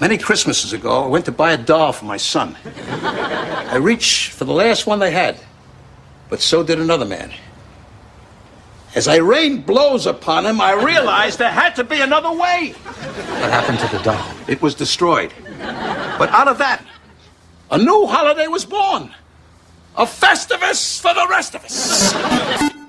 Many Christmases ago, I went to buy a doll for my son. I reached for the last one they had, but so did another man. As I rained blows upon him, I realized there had to be another way. What happened to the doll? It was destroyed. But out of that, a new holiday was born. A Festivus for the rest of us.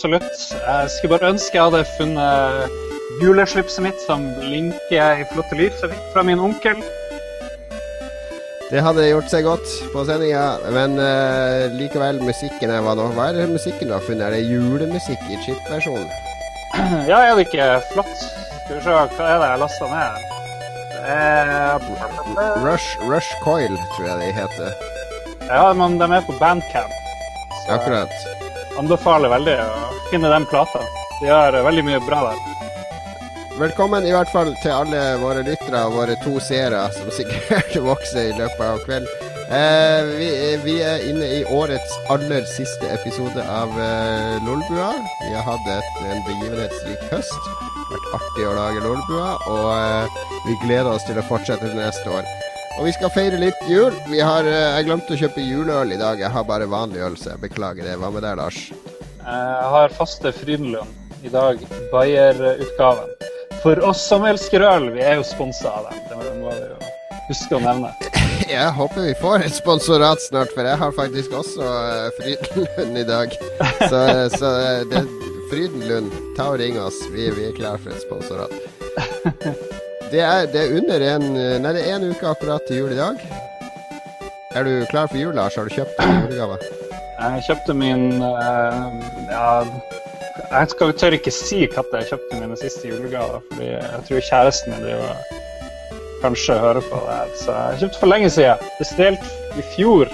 Absolutt. Jeg skulle bare ønske jeg hadde funnet juleslipset mitt som blinker i flotte lys jeg fikk fra min onkel. Det hadde gjort seg godt på sendinga, men uh, likevel, musikken er hva nå? Hva er musikken du har funnet? Er det julemusikk i chip-versjonen? Ja, er det ikke flott? Skal vi se, hva er det jeg lasta ned? Det er Rush, Rush Coil, tror jeg de heter. Ja, men de er på bandcamp. Så Akkurat. Anbefaler veldig å finne den plata. De gjør veldig mye bra der. Velkommen i hvert fall til alle våre lyttere og våre to seere, som sikkert vokser i løpet av kvelden. Eh, vi, vi er inne i årets aller siste episode av eh, Lolbua. Vi har hatt et, en begivenhetsrik høst. Det har Vært artig å lage Lolbua, og eh, vi gleder oss til å fortsette neste år. Og vi skal feire litt jul. Vi har, eh, jeg glemte å kjøpe juleøl i dag. Jeg har bare vanlig øl, så jeg beklager det. Hva med deg, Lars? Jeg har faste Frydenlund i dag, Bayer-utgaven. For oss som elsker øl, vi er jo sponsa av dem. Det må vi jo huske å nevne. Jeg håper vi får et sponsorat snart, for jeg har faktisk også uh, Frydenlund i dag. Så, så eh, det, Frydenlund, ta og ring oss. Vi, vi er klar for et sponsorat. Det er, det er under en Nei, det er en uke akkurat til jul i dag. Er du klar for jul, Lars? Har du kjøpt julegave? Jeg kjøpte min uh, Ja, jeg skal, tør ikke si når jeg kjøpte mine siste julegaver, fordi jeg tror kjæresten min driver kanskje hører på det her. Så jeg kjøpte for lenge siden. Bestilt i fjor,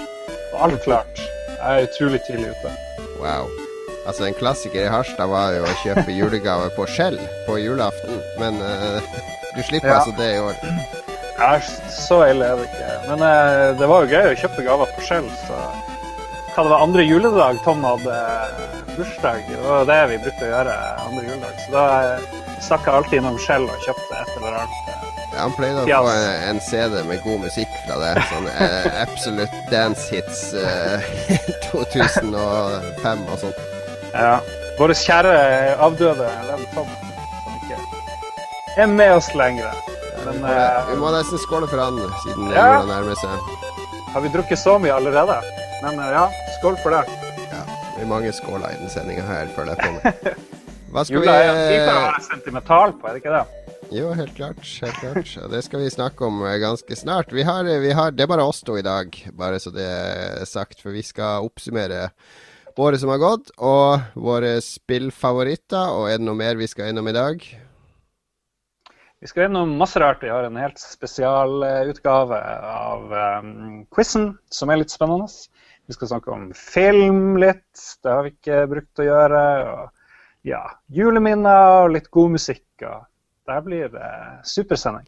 og alt klart. Jeg er utrolig tidlig ute. Wow. Altså, en klassiker i Harstad var jo å kjøpe julegave på skjell på julaften, men eh, du slipper Ja. altså det i år. Ja, så ille er det ikke. Men eh, det var jo gøy å kjøpe gaver på skjell, så hva det var andre juledag Tom hadde bursdag, det var det vi brukte å gjøre andre juledag. Så da eh, stakk jeg alltid innom skjell og kjøpte et eller annet. eh, Ja, han pleide å få en, en CD med god musikk fra det. Sånn eh, Absolute Dance Hits eh, 2005 og sånn. Ja. Vår kjære avdøde venn Tom, som ikke er med oss lenger. Men eh, Vi må nesten skåle for han, siden Ja. jula nærmer seg. har vi drukket så mye allerede? Men eh, ja, skål for det. Ja, det er mange skåler i den sendinga her, føler jeg på meg. Hva skal vi Jula er fint å eh, være sentimental på, er det ikke det? Jo, helt klart. Helt klart. Og det skal vi snakke om eh, ganske snart. Vi har, vi har, det er bare oss to i dag, bare så det er sagt. For vi skal oppsummere året som har gått, og våre spillfavoritter. Og er det noe mer vi skal innom i dag? Vi skal gjennom masse rart. Vi har en helt spesialutgave av um, quizen, som er litt spennende. Vi skal snakke om film litt, det har vi ikke brukt å gjøre. Og ja, juleminner og litt god musikk. Og der blir det supersending.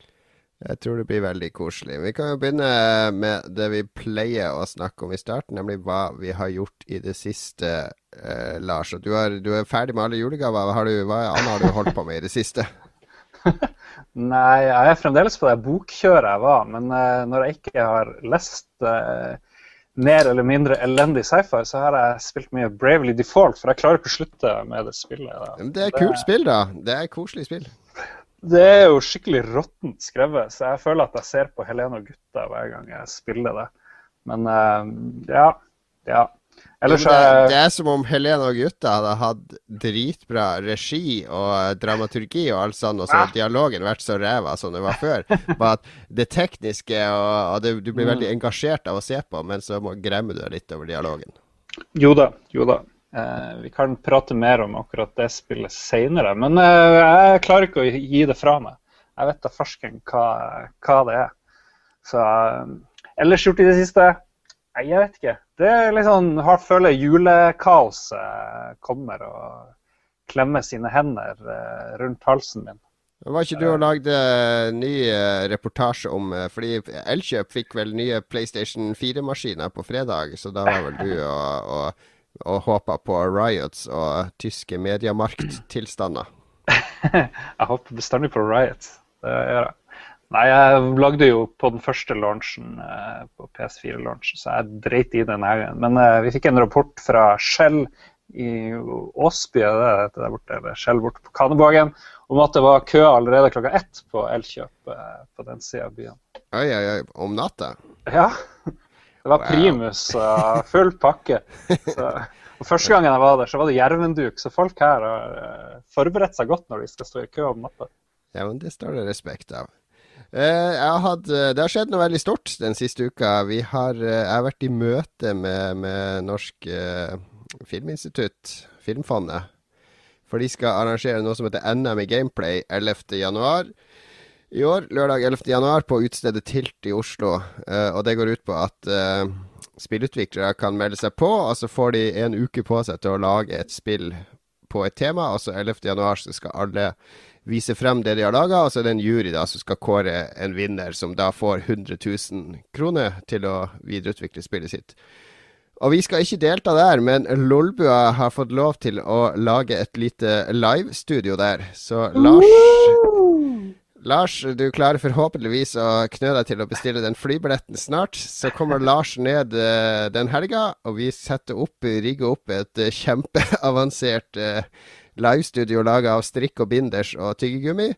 Jeg tror det blir veldig koselig. Vi kan jo begynne med det vi pleier å snakke om i starten, nemlig hva vi har gjort i det siste, eh, Lars. Du, er, du er ferdig med alle julegaver. Hva, har du, hva annet har du holdt på med i det siste? Nei, jeg er fremdeles på det bokkjøret jeg var, men uh, når jeg ikke har lest uh, mer eller mindre elendig sci-fi, så har jeg spilt mye Bravely Default, for jeg klarer ikke å slutte med det spillet. Da. Det er kult spill, da. Det er koselig spill. Det er jo skikkelig råttent skrevet, så jeg føler at jeg ser på Helene og gutta hver gang jeg spiller det. Men uh, ja. Ja. Ellers det, det er som om Helene og gutta hadde hatt dritbra regi og dramaturgi og alt sånt, og så hadde dialogen vært så ræva som det var før. Bare at det tekniske og, og det, du blir veldig engasjert av å se på, men så må, gremmer du deg litt over dialogen. Jo da, jo da. Eh, vi kan prate mer om akkurat det spillet seinere, men eh, jeg klarer ikke å gi det fra meg. Jeg vet da farsken hva, hva det er. Så eh, ellers gjort i det siste jeg vet ikke. Det er litt sånn har føler julekaoset kommer og klemmer sine hender eh, rundt halsen min. Var ikke du og lagde ny eh, reportasje om eh, Fordi Elkjøp fikk vel nye PlayStation 4-maskiner på fredag, så da var vel du og, og, og håpa på riots og tyske mediemarkttilstander? jeg håper bestandig på riots. Det gjør jeg. Nei, jeg lagde jo på den første launchen, eh, på PS4-launchen, så jeg dreit i den her. Men uh, vi fikk en rapport fra Shell i Åsby, det der borte, eller Shell borte på Kanebågen, om at det var kø allerede klokka ett på Elkjøp uh, på den sida av byen. Oi, oi, oi. Om natta? Ja. Det var Wow. primus og full pakke. Så, og Første gangen jeg var der, så var det jervenduk, så folk her har uh, forberedt seg godt når de skal stå i kø om natta. Ja, men det står det respekt av. Eh, har eh, det har skjedd noe veldig stort den siste uka. Har, eh, jeg har vært i møte med, med Norsk Filminstitutt, Filmfondet. For de skal arrangere noe som heter NM i Gameplay 11.1 i år. Lørdag 11.1 på utstedet Tilt i Oslo. Og det går ut på at spillutviklere kan melde seg på, og så får de en uke på seg til å lage et spill på et tema. Og så 11.1 så skal alle vise frem det de har laga, og så er det en jury da som skal kåre en vinner, som da får 100 000 kroner til å videreutvikle spillet sitt. Og vi skal ikke delta der, men Lolbua har fått lov til å lage et lite livestudio der. Så Lars Lars, du klarer forhåpentligvis å knø deg til å bestille den flybilletten snart. Så kommer Lars ned eh, den helga, og vi setter opp, rigger opp et eh, kjempeavansert eh, livestudio laga av strikk og binders og tyggegummi.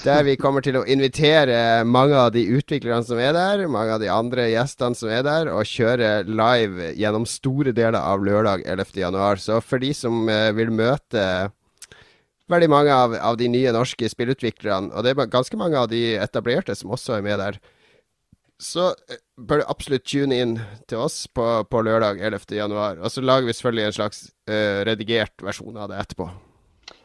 Der vi kommer til å invitere mange av de utviklerne som er der, mange av de andre gjestene som er der, og kjøre live gjennom store deler av lørdag 11.1. Så for de som eh, vil møte veldig mange av, av de nye norske spillutviklerne, og det er ganske mange av de etablerte som også er med der, så eh, bør du absolutt tune inn til oss på, på lørdag 11.1. Og så lager vi selvfølgelig en slags uh, redigert versjon av det etterpå.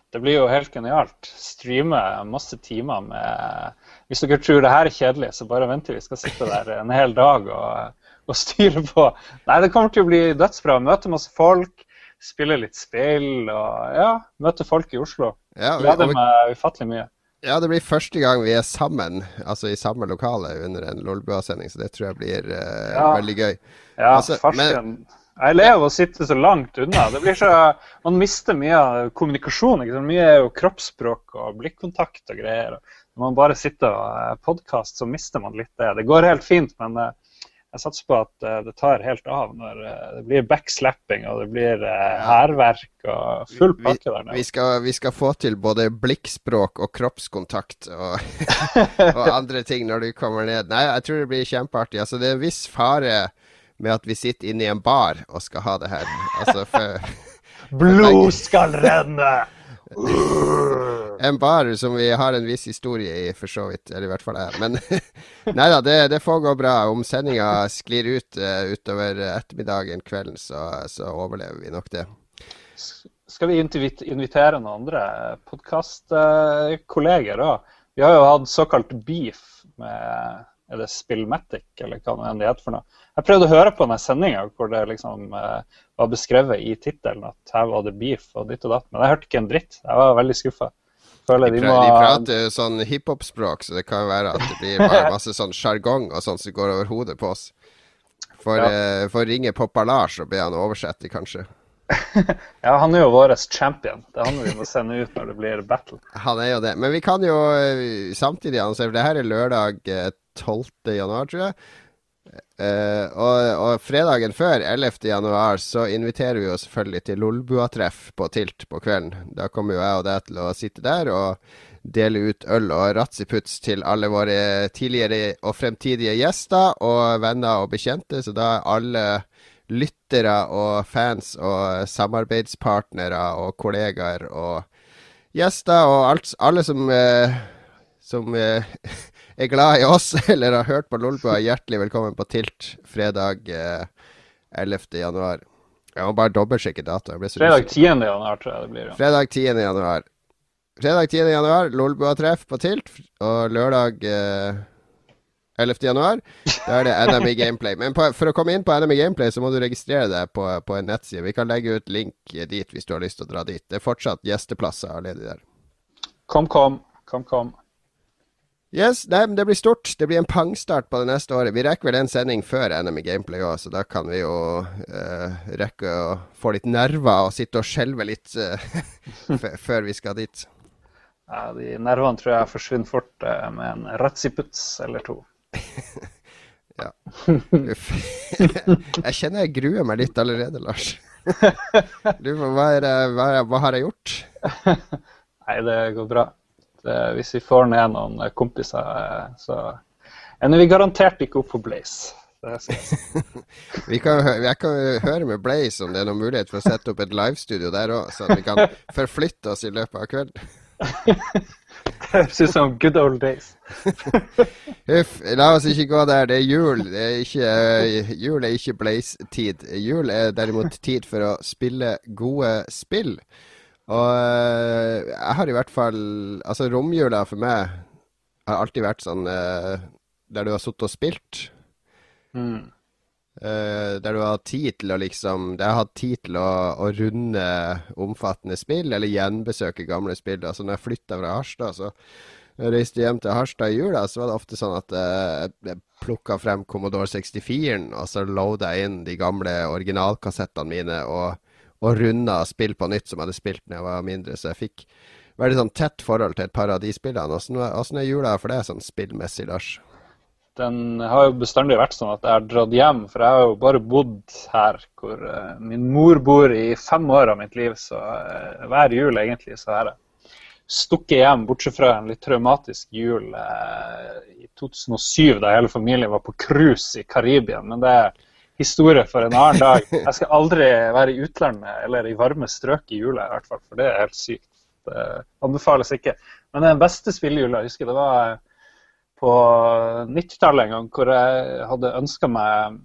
Det blir jo helt genialt. Streame masse timer med Hvis dere tror det her er kjedelig, så bare vent til vi skal sitte der en hel dag og, og styre på. Nei, det kommer til å bli dødsbra. Møte masse folk, spille litt spill og ja, møte folk i Oslo. Ja, Gleder meg ufattelig mye. Ja, det blir første gang vi er sammen, altså i samme lokale under en Lolbua-sending, så det tror jeg blir uh, Ja. veldig gøy. Ja, Altså, farsken. Jeg lever å sitte så langt unna. Det blir så, Man mister mye av kommunikasjon. Ikke sant? Mye er jo kroppsspråk og blikkontakt og greier. Når man bare sitter og podkast, så mister man litt det. Det går helt fint, men eh, jeg satser på at uh, det tar helt av når uh, det blir backslapping og det blir hærverk uh, og full pakke der vi, nede. skal, vi skal få til både blikkspråk og kroppskontakt og, og andre ting når du kommer ned. Nei, jeg tror det blir kjempeartig. Altså, det er en viss fare med at vi sitter inne i en bar og skal ha det her. Altså, for Blod skal renne! En bar som vi har en viss historie i, for så vidt. Eller i hvert fall jeg. Men nei da, det, det får gå bra. Om sendinga sklir ut uh, utover ettermiddagen, kvelden, så, så overlever vi nok det. Skal vi invitere noen andre podkastkolleger òg? Vi har jo hatt såkalt beef med er det Spillmatic, eller hva det enn det heter for noe. Jeg prøvde å høre på denne sendinga hvor det liksom eh, var beskrevet i tittelen at her var det beef og ditt og datt, men jeg hørte ikke en dritt. Jeg var veldig skuffa. De, de prater jo sånn hiphop-språk, så det kan være at det blir bare masse sånn sjargong og sånn som går over hodet på oss. For Ja. eh, for ringe Poppa Lars og be han oversette, kanskje. Ja, han er jo vår champion. Det er han vi må sende ut når det blir battle. Han er jo det. Men vi kan jo eh, samtidig annonsere, for det her er lørdag eh, 12. januar, tror jeg. Uh, og, og fredagen før, 11. januar, så inviterer vi jo selvfølgelig til Lolbua-treff på Tilt på kvelden. Da kommer jo jeg og deg til å sitte der og dele ut øl og ratsiputs til alle våre tidligere og fremtidige gjester og venner og bekjente. Så da er alle lyttere og fans og samarbeidspartnere og kollegaer og gjester og alt, alle som, uh, som eh, er glad i oss eller har hørt på Lolbua, hjertelig velkommen på Tilt fredag eh, 11. januar. Jeg må bare dobbeltsjekke så Fredag usikker. 10. januar, tror jeg det blir. Ja. Fredag 10. januar. Fredag 10. januar, Lolbua-treff på Tilt. Og lørdag eh, 11. januar, da er det NME Gameplay. Men på, for å komme inn på NME Gameplay, så må du registrere deg på, på en nettside. Vi kan legge ut link dit hvis du har lyst til å dra dit. Det er fortsatt gjesteplasser ledig der. Kom, kom. Kom, kom. Yes, nei, men det blir stort. Det blir en pangstart på det neste året. Vi rekker vel en sending før NM i Gameplay òg, så da kan vi jo uh, rekke å få litt nerver og sitte og skjelve litt uh, før vi skal dit. Ja, de nervene tror jeg forsvinner fort uh, med en ratsiputs eller to. Uff. jeg kjenner jeg gruer meg litt allerede, Lars. Du, hva, er hva, er, hva har jeg gjort? Nei, det går bra. Det, hvis vi får ned noen eh, kompiser, eh, så ender vi garantert ikke opp på Blaze. Vi kan, jeg kan høre med Blaze om det er noen mulighet for å sette opp et livestudio der òg, så vi kan forflytte oss i løpet av kvelden. Det høres ut som good old days. Huff, la oss ikke gå der. Det er jul. Det er ikke, uh, jul er ikke Blaze-tid. Jul er derimot tid for å spille gode spill. Og eh, jeg har i hvert fall Altså, romjula for meg har alltid vært sånn eh, der du har sittet og spilt. Mm. Uh, der du har tid til å liksom Der jeg har hatt tid til å, å runde omfattende spill, eller gjenbesøke gamle spill. Altså når jeg flytta fra Harstad, så reiste hjem til Harstad i jula, så var det ofte sånn at jeg plukka frem Commodore 64-en, og så loada jeg inn de gamle originalkassettene mine, og, og runda spill på nytt som jeg hadde spilt da jeg var mindre. Så jeg fikk veldig sånn tett forhold til et par av de spillene. Åssen er åssen er jula for deg sånn spillmessig, Lars? Den har jo bestandig vært sånn at jeg har dratt hjem, for jeg har jo bare bodd her hvor eh, min mor bor i fem år av mitt liv, så eh, hver jul egentlig så har jeg stukket hjem, bortsett fra en litt traumatisk jul eh, i 2007 da hele familien var på cruise i Karibia. Men det er historie for en annen dag. Jeg skal aldri være i utlandet eller i varme strøk i jula, i hvert fall, for det er helt sykt. Det anbefales ikke. Men den beste spillejula jeg husker, det var på 90-tallet en gang hvor jeg hadde ønska meg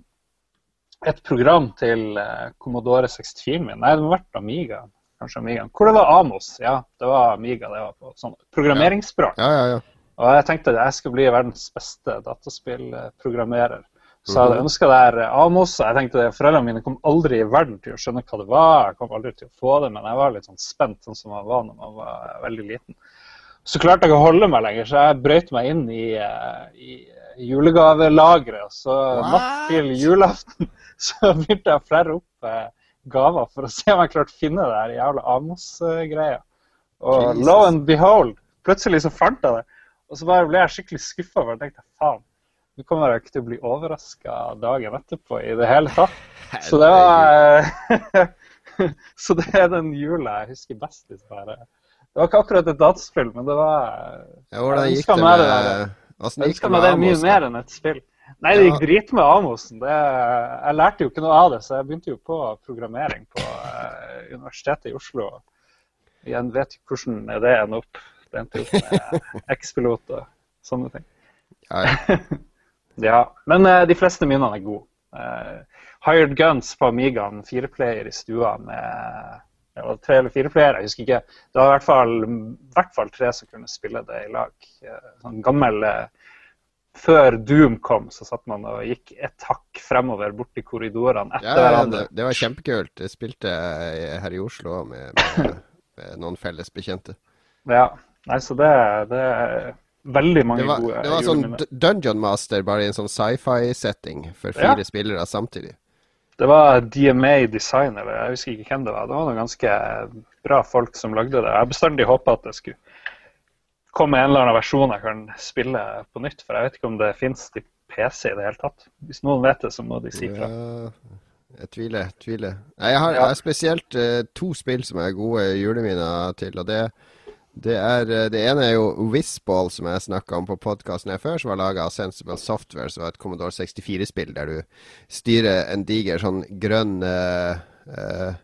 et program til eh, Commodore 64 min. Nei, det må ha vært Amiga. Kanskje Amiga. Hvor det var Amos. Ja, det var Amiga. det var på sånn Programmeringsspråk. Ja, ja, ja. Og jeg tenkte at jeg skulle bli verdens beste dataspillprogrammerer. Så jeg hadde ønska det her Amos. Jeg tenkte at Foreldrene mine kom aldri i verden til å skjønne hva det var. Jeg kom aldri til å få det, men jeg var litt sånn spent, sånn som jeg var når man var veldig liten. Så klarte jeg ikke å holde meg lenger, så jeg brøt meg inn i, eh, i julegavelageret. Og så natt til julaften så begynte jeg å flere opp eh, gaver for å se om jeg klarte å finne det her jævla Amos-greia. Og Jesus. lo and behold, plutselig så fant jeg det. Og så bare ble jeg skikkelig skuffa, jeg tenkte faen, nå kommer ikke til å bli overraska dagen etterpå i det hele tatt. Så det var Så det er den jula jeg husker best. Her. Det var ikke akkurat et dataspill, men det var Ja, Hvordan gikk det med der. Jeg ønska meg det mye mer enn et spill. Nei, det gikk drit med Amosen. Det, jeg lærte jo ikke noe av det, så jeg begynte jo på programmering på uh, Universitetet i Oslo. Jeg vet jo hvordan det ender opp. Det endte opp med ekspilot og sånne ting. Ja, ja. Ja, men uh, de fleste minnene er gode. Uh, hired Guns på Amigaen, fireplayer i stua med var tre eller fire player, jeg husker ikke. Det var i hvert fall, i hvert fall tre som kunne spille det i lag. Eh, Sånn gammel Før Doom kom, så satt man og gikk et hakk fremover borti korridorene etter Ja, ja, hverandre. det, det var kjempekult. Jeg spilte her i Oslo med, med, med noen felles bekjente. Ja, nei, så det, det veldig mange Det var, gode det var sånn Dungeon Master, bare i en sånn sci-fi-setting for Ja. fire spillere samtidig. Det var DMA Design, eller jeg husker ikke hvem det var. Det var noen ganske bra folk som lagde det. Jeg bestandig håpa at det skulle komme en eller annen versjon jeg kan spille på nytt. For jeg vet ikke om det fins til PC i det hele tatt. Hvis noen vet det, så må de si fra. Ja, jeg tviler. tviler. Jeg har, jeg har spesielt uh, to spill som er gode juleminner til. og det, det, er, eh, det ene er jo Whizball, som jeg snakka om på podkasten her før, som var laga av Sensible Software, som var et Commodore 64-spill der du styrer en diger sånn grønn uh, uh,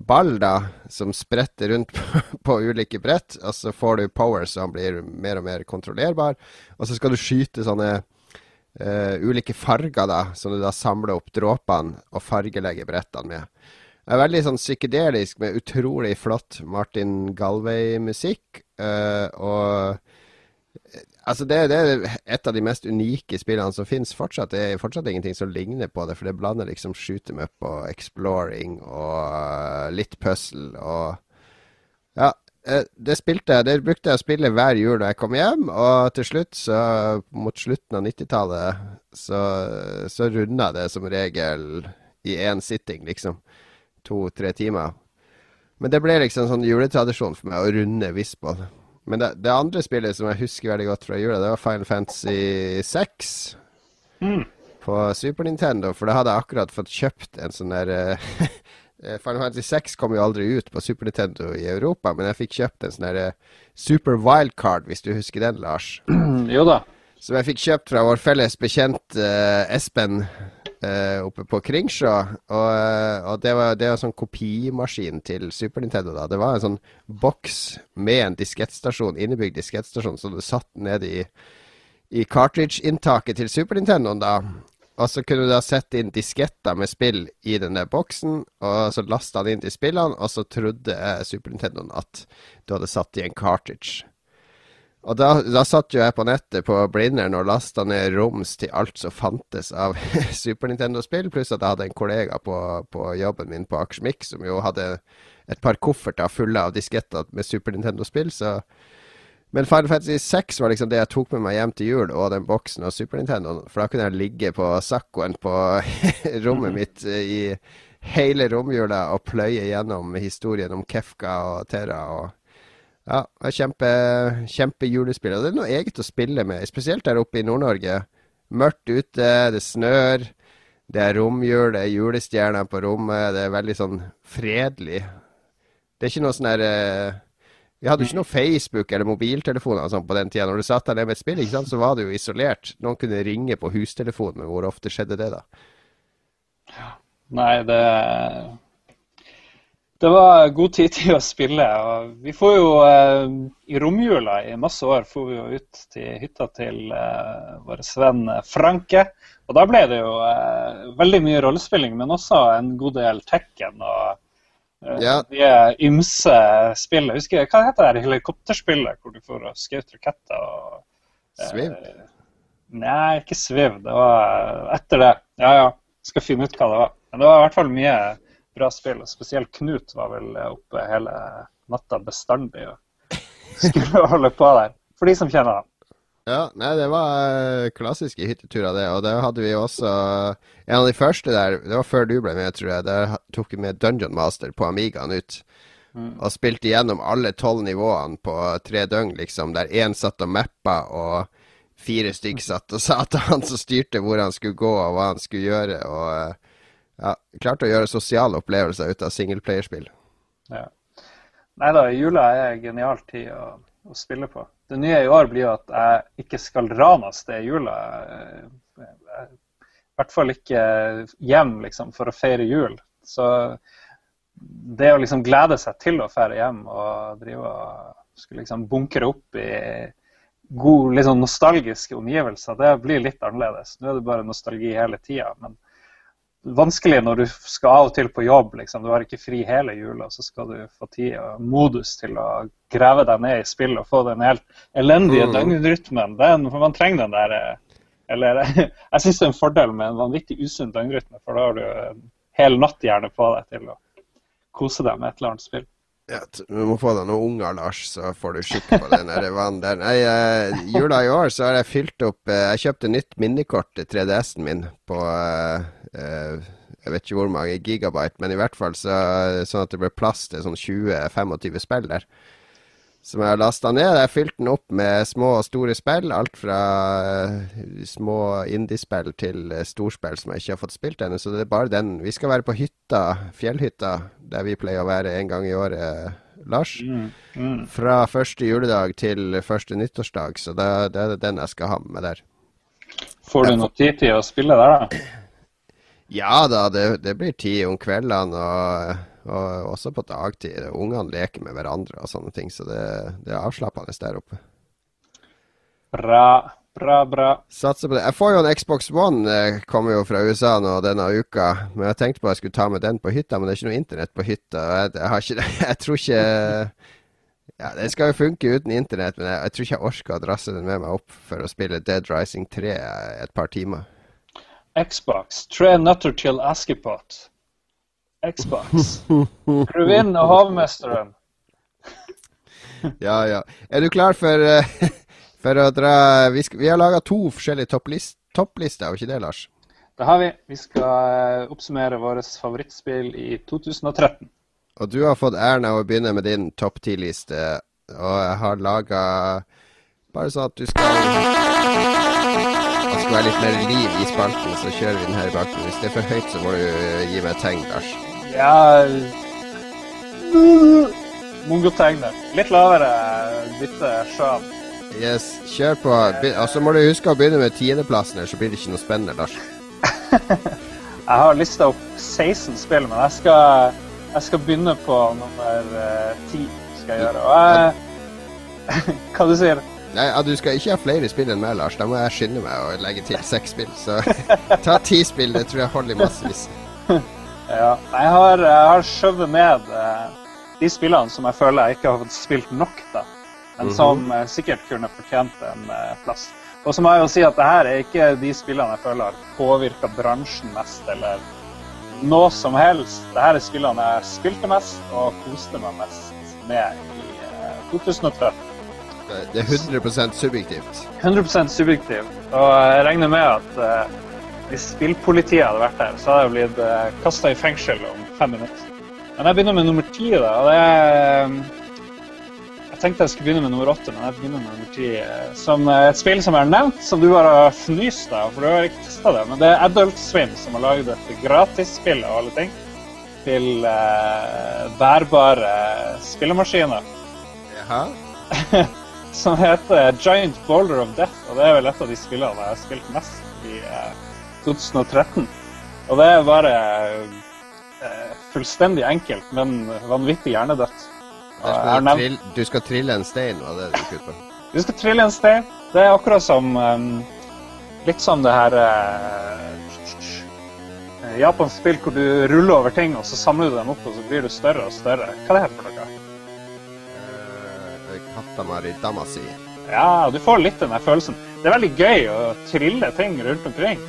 ball da, som spretter rundt på, på ulike brett. Og så får du power, så han blir mer og mer kontrollerbar. Og så skal du skyte sånne uh, ulike farger, da, som du da samler opp dråpene og fargelegger brettene med. Er veldig sånn psykedelisk med utrolig flott Martin Galway-musikk. Uh, og eh, Altså det, det er et av de mest unike spillene som finnes fortsatt. Det er fortsatt ingenting som ligner på det, for det blander liksom shoot up og exploring og eh, litt puzzle og Ja, det spilte jeg Det brukte jeg å spille hver jul da jeg kom hjem, og til slutt, så mot slutten av 90-tallet, så, så runda det som regel i én sitting, liksom. To-tre timer. Men det ble liksom sånn juletradisjon for meg å runde Visbon. Men det, det andre spillet som jeg husker veldig godt fra jula, det var Final Fantasy 6 på Super Nintendo. For da hadde jeg akkurat fått kjøpt en sånn der eh, eh, Final Fantasy 6 kom jo aldri ut på Super Nintendo i Europa, men jeg fikk kjøpt en sånn der eh, Super Wildcard, hvis du husker den, Lars. Jo da. Som jeg fikk kjøpt fra vår felles bekjent uh, Espen oppe på Kringsjå. Og, eh, og det, var, var sånn kopimaskin til Super Nintendo. da. Det var en sånn boks med en diskettstasjon, innebygd diskettstasjon, som du satt ned i, i cartridge-inntaket til Super Nintendoen da. Og så kunne du da sette inn disketter med spill i denne boksen, og så lasta han inn til spillene, og så trodde eh, Super Nintendoen at du hadde satt i en cartridge. Og da, da satt jo jeg på nettet på Blindern og lasta ned roms til alt som fantes av Super Nintendo-spill, pluss at jeg hadde en kollega på, på jobben min på Akersmik som jo hadde et par kofferter fulle av disketter med Super Nintendo-spill, så Men Final Fantasy 6 var liksom det jeg tok med meg hjem til jul, og den boksen og Super Nintendo, for da kunne jeg ligge på Saccoen på rommet mitt eh, i hele romjula og pløye gjennom historien om Kefka og Terra og ja, er kjempe, kjempejulespill. Og det er noe eget å spille med, spesielt der oppe i Nord-Norge. Mørkt ute, det snør, det er romjul, det er julestjerner på rommet. Det er veldig sånn fredelig. Det er ikke noe sånn der eh, Vi hadde jo ikke noe Facebook eller mobiltelefoner sånn på den tida. Når du satt der nede med et spill, sant, så var du jo isolert. Noen kunne ringe på hustelefonen, men hvor ofte skjedde det, da? Nei, det Det var god tid til å spille. og Vi får jo eh, I romjula i masse år får vi jo ut til hytta til eh, vår venn Franke. Og da ble det jo eh, veldig mye rollespilling, men også en god del Tekken og eh, Ja. de ymse spill. Jeg Hva heter det helikopterspillet hvor du får skutt raketter? og eh, Sviv? Nei, ikke Sviv. Det var etter det. Ja, ja. Skal finne ut hva det var. Men det var i hvert fall mye bra spill. og Spesielt Knut var vel oppe hele natta bestandig og skulle holde på der. For de som kjenner ham. Ja, nei, det var eh, klassiske hytteturer, det. Og der hadde vi også En av de første der, det var før du ble med, tror jeg. Der tok vi med Dungeon Master på Amigaen ut. Og spilte gjennom alle tolv nivåene på tre døgn, liksom. Der én satt og mappa, og fire stykk satt og sa til han som styrte hvor han skulle gå, og hva han skulle gjøre. Og eh, ja, klarte å gjøre sosiale opplevelser ut av singleplayerspill. Ja. Nei da, jula er en genial tid å, å spille på. Det nye i år blir jo at jeg ikke skal ranes det i jula. I hvert fall ikke hjem liksom, for å feire jul. Så det å liksom glede seg til å feire hjem og drive og skulle liksom bunkre opp i god, litt sånn nostalgiske omgivelser, det blir litt annerledes. Nå er det bare nostalgi hele tida. Men vanskelig når du skal av og til på jobb. Liksom. Du har ikke fri hele jula, så skal du få tid og modus til å grave deg ned i spill og få den helt elendige Mm. døgnrytmen. Den, for man trenger den der eh, Eller jeg syns det er en fordel med en vanvittig usunn døgnrytme, for da har du en hel natt gjerne på deg til å kose deg med et eller annet spill. Ja, du må få deg noen unger, Lars, så får du skikk på den vanen der. Nei, eh, jula i år så har jeg fylt opp eh, Jeg kjøpte nytt minnekort til 3DS-en min på eh, Jeg vet ikke hvor mange gigabyte, men i hvert fall så, sånn at det ble plass til sånn 20-25 spill der. Som jeg har lasta ned. Jeg har fylt den opp med små og store spill. Alt fra eh, små indiespill til eh, storspill som jeg ikke har fått spilt ennå. Så det er bare den. Vi skal være på hytta, fjellhytta, der vi pleier å være en gang i året, Lars. Mm. Fra første juledag til første nyttårsdag. Så det, det er den jeg skal ha med der. Får du noe tid til å spille der, da? Ja da, det, det blir tid om kveldene, og, og også på dagtid. Ungene leker med hverandre og sånne ting, så det, det er avslappende der oppe. Bra. Bra, bra. Satser på det. Jeg får jo en Xbox One, eh, kommer jo fra USA nå denne uka. Men jeg tenkte på at jeg skulle ta med den på hytta, men det er ikke noe internett på hytta. Jeg, jeg, har ikke, jeg tror ikke ja, Det skal jo funke uten internett, men jeg, jeg tror ikke jeg orker å drasse den med meg opp for å spille Dead Rising 3 et par timer. Xbox. Tre nøtter til Askepott. Xbox. Prøvinn og Havmesteren. Ja, ja. Er du klar for, uh, for å dra Vi, skal, vi har laga to forskjellige topplister, topplist, er ikke det, Lars? Det har vi. Vi skal eh, oppsummere vårt favorittspill i 2013. Og du har fått æren av å begynne med din topp ti-liste. Og jeg har laga Bare sånn at du skal det skal være litt mer liv i spalten, så kjører vi den her i bakgrunnen. Hvis det er for høyt, så må du gi meg et tegn, Lars. Ja Mongotegnet. Litt lavere bytte sjøen. Yes, kjør på. Og så må du huske å begynne med tiendeplassen, så blir det ikke noe spennende, Lars. Jeg har lista opp 16 spill, men jeg skal, jeg skal begynne på nummer eh, 10. skal jeg gjøre. Og jeg, hva du sier Nei, ja, Du skal ikke ha flere spill enn meg, Lars. Da må jeg skynde meg og legge til seks spill. Så ta ti spill, det tror jeg holder i massevis. Ja, jeg har, jeg har skjøvet ned eh, de spillene som jeg føler jeg ikke har fått spilt nok, da. Men som eh, sikkert kunne fortjent en eh, plass. Og så må jeg jo si at det her er ikke de spillene jeg føler har påvirka bransjen mest, eller noe som helst. Det her er spillene jeg spilte mest og koste meg mest med i eh, 2013. Det er 100% subjektivt. 100 subjektivt. Og jeg regner med at uh, hvis spillpolitiet hadde vært her, så hadde jeg blitt uh, kasta i fengsel om fem minutter. Men jeg begynner med nummer ti, da. Og det er eh, Jeg tenkte jeg skulle begynne med nummer åtte, men jeg begynner med nummer ti. eh, Som er et spill som har nevnt, som du bare har fnyst av, for du har ikke testa det. Men det er Adult Swim som har laget et gratisspill av alle ting. Til eh, bærbare spillemaskiner Jaha. som heter Giant Boulder of Death. Og det er vel et av de spillene jeg har spilt mest i eh, 2013. Og det er bare eh, fullstendig enkelt, men vanvittig hjernedødt. Skal du, trill, du skal trille en stein, var det du ut på? Du skal trille en stein. Det er akkurat som um, Litt som det her uh, japansk spill hvor du ruller over ting, og så samler du dem opp, og så blir du større og større. Hva er det her for noe? Katamari Damasi. Ja, du får litt den der følelsen. Det er veldig gøy å trille ting rundt omkring.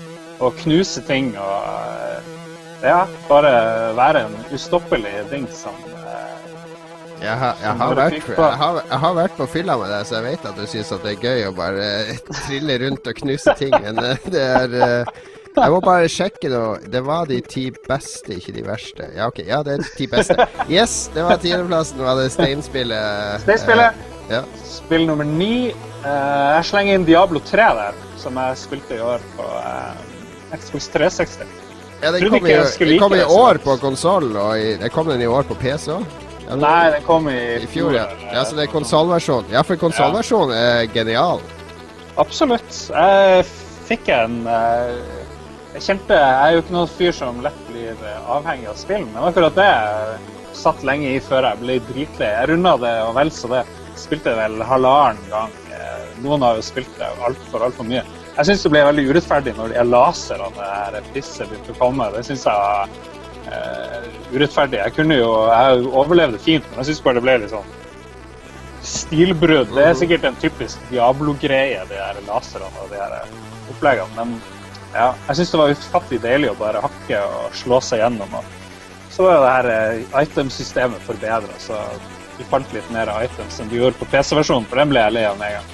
Og knuse ting og eh, Ja, bare være en ustoppelig ding som eh, Jeg har, jeg, har vært, jeg, har, jeg har vært på fylla med deg, så jeg vet at du syns det er gøy å bare eh, trille rundt og knuse ting, men det er Jeg må bare sjekke nå. Det var de ti beste, ikke de verste. Ja, OK. Ja, det er de ti beste. Yes, det var tiendeplassen. Var det steinspillet? Steinspillet. Eh, ja. Spill nummer ni. Uh, jeg slenger inn Diablo 3 der, som jeg spilte i år på uh, Xbox 360. ja, den kom, i, den kom i år på konsoll, og i, den kom den i år på PC òg? Ja, Nei, den kom i, I fjor, ja. ja. Så det er konsollversjonen. Ja, for konsollversjonen er genial. Absolutt. Jeg fikk en eh, Jeg kjente Jeg er jo ikke noen fyr som lett blir eh, avhengig av spill, men akkurat det eh, satt lenge i før jeg ble dritlei. Jeg runda det og vel så det. Spilte det vel halvannen gang. Eh, Noen har jo spilt det altfor, altfor mye. Jeg syns det ble veldig urettferdig når de laserne det her pisset begynte å komme. Det syns jeg var eh, urettferdig. Jeg kunne jo Jeg overlevde fint, men jeg syns bare det ble litt sånn stilbrudd. Det er sikkert en typisk Diablo-greie, de her laserne og de her oppleggene. Men ja, jeg syns det var ufattelig deilig å bare hakke og slå seg gjennom. Og så var jo det her item-systemet forbedra, så du fant litt mer items enn du gjorde på PC-versjonen, for den ble jeg lei av med en gang.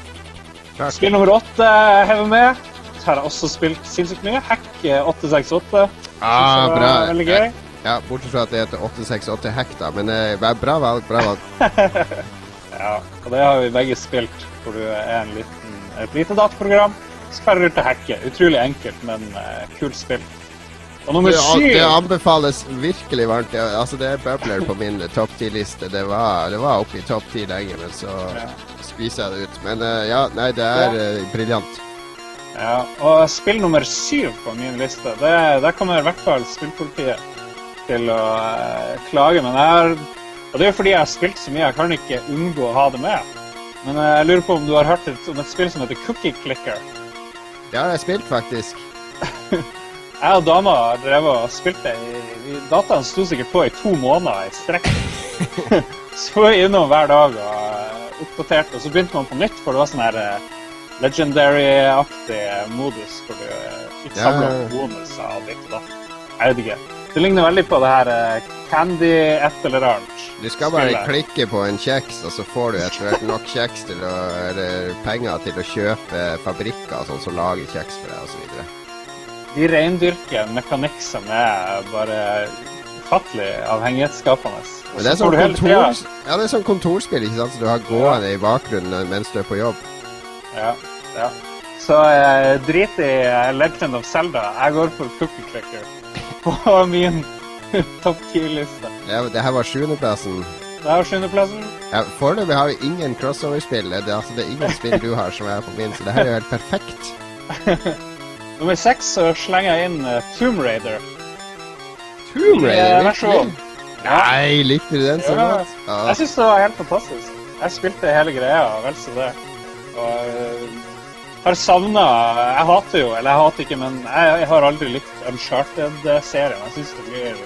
Takk. Spill nummer åtte hever med. Her har jeg også spilt sinnssykt mye. Hack eh, 868. Ah, Synes jeg var bra. Veldig gøy. Ja, Bortsett fra at det heter 868 Hack, da. Men eh, bra valg. Bra valg. Ja, og det har vi begge spilt, hvor du er en liten, et lite dataprogram. Sperrer ut til hacke. Utrolig enkelt, men uh, kult spill. Og nummer Det, syv det anbefales virkelig varmt. Ja, altså, det er Bubbler på min topp ti-liste. Det var, det var oppe i topp ti lenge, men så Ja. skviser jeg det ut. Men eh, ja, nei, det er eh, briljant. Ja, og spill nummer syv på min liste, det, der kommer i hvert fall spillpolitiet til å eh, klage. Men jeg har, og det er jo fordi jeg har spilt så mye, jeg kan ikke unngå å ha det med. Men eh, jeg lurer på om du har hørt et, om et spill som heter Cookie Clicker? Ja, Det har jeg spilt, faktisk. Jeg og dama drev og spilte i Dataen sto sikkert på i to måneder i strekk. så var vi innom hver dag og eh, oppdaterte, og så begynte man på nytt, for det var sånn her eh, legendary-aktig modus hvor du eh, fikk samla ja, bonuser og ditt og datt. Jeg vet ikke. Det ligner veldig på det her Candy et eller annet. Du skal bare Spiller. klikke på en kjeks, og så får du etter hvert nok kjeks til å, eller penger til å kjøpe fabrikker sånn som lager kjeks for deg, osv. De reindyrker mekanikk som er bare ufattelig avhengighetsskapende. Men det er sånn kontor, ja, det er sånn kontorspill ikke sant, som du har gående i bakgrunnen mens du er på jobb. Ja, ja. Så eh, drit i eh, Legend of Zelda. Jeg går for Cookie Clicker på min topp 10-liste. Ja, det her var sjuendeplassen. Det er sjuendeplassen. Ja, Foreløpig har vi ingen crossover-spill. Det, altså, det er ingen spill du har som er på min, så det her er jo helt perfekt. Nummer seks så slenger jeg inn uh, Tomb Raider. Tomb Raider, versjon. Nei, likte du den så Ja. godt? Ja. Jeg syns det var helt fantastisk. Jeg spilte hele greia, vel så det. Og uh, har savna Jeg hater jo, eller jeg hater ikke, men jeg, jeg har aldri likt Uncharted-serien. Jeg syns det blir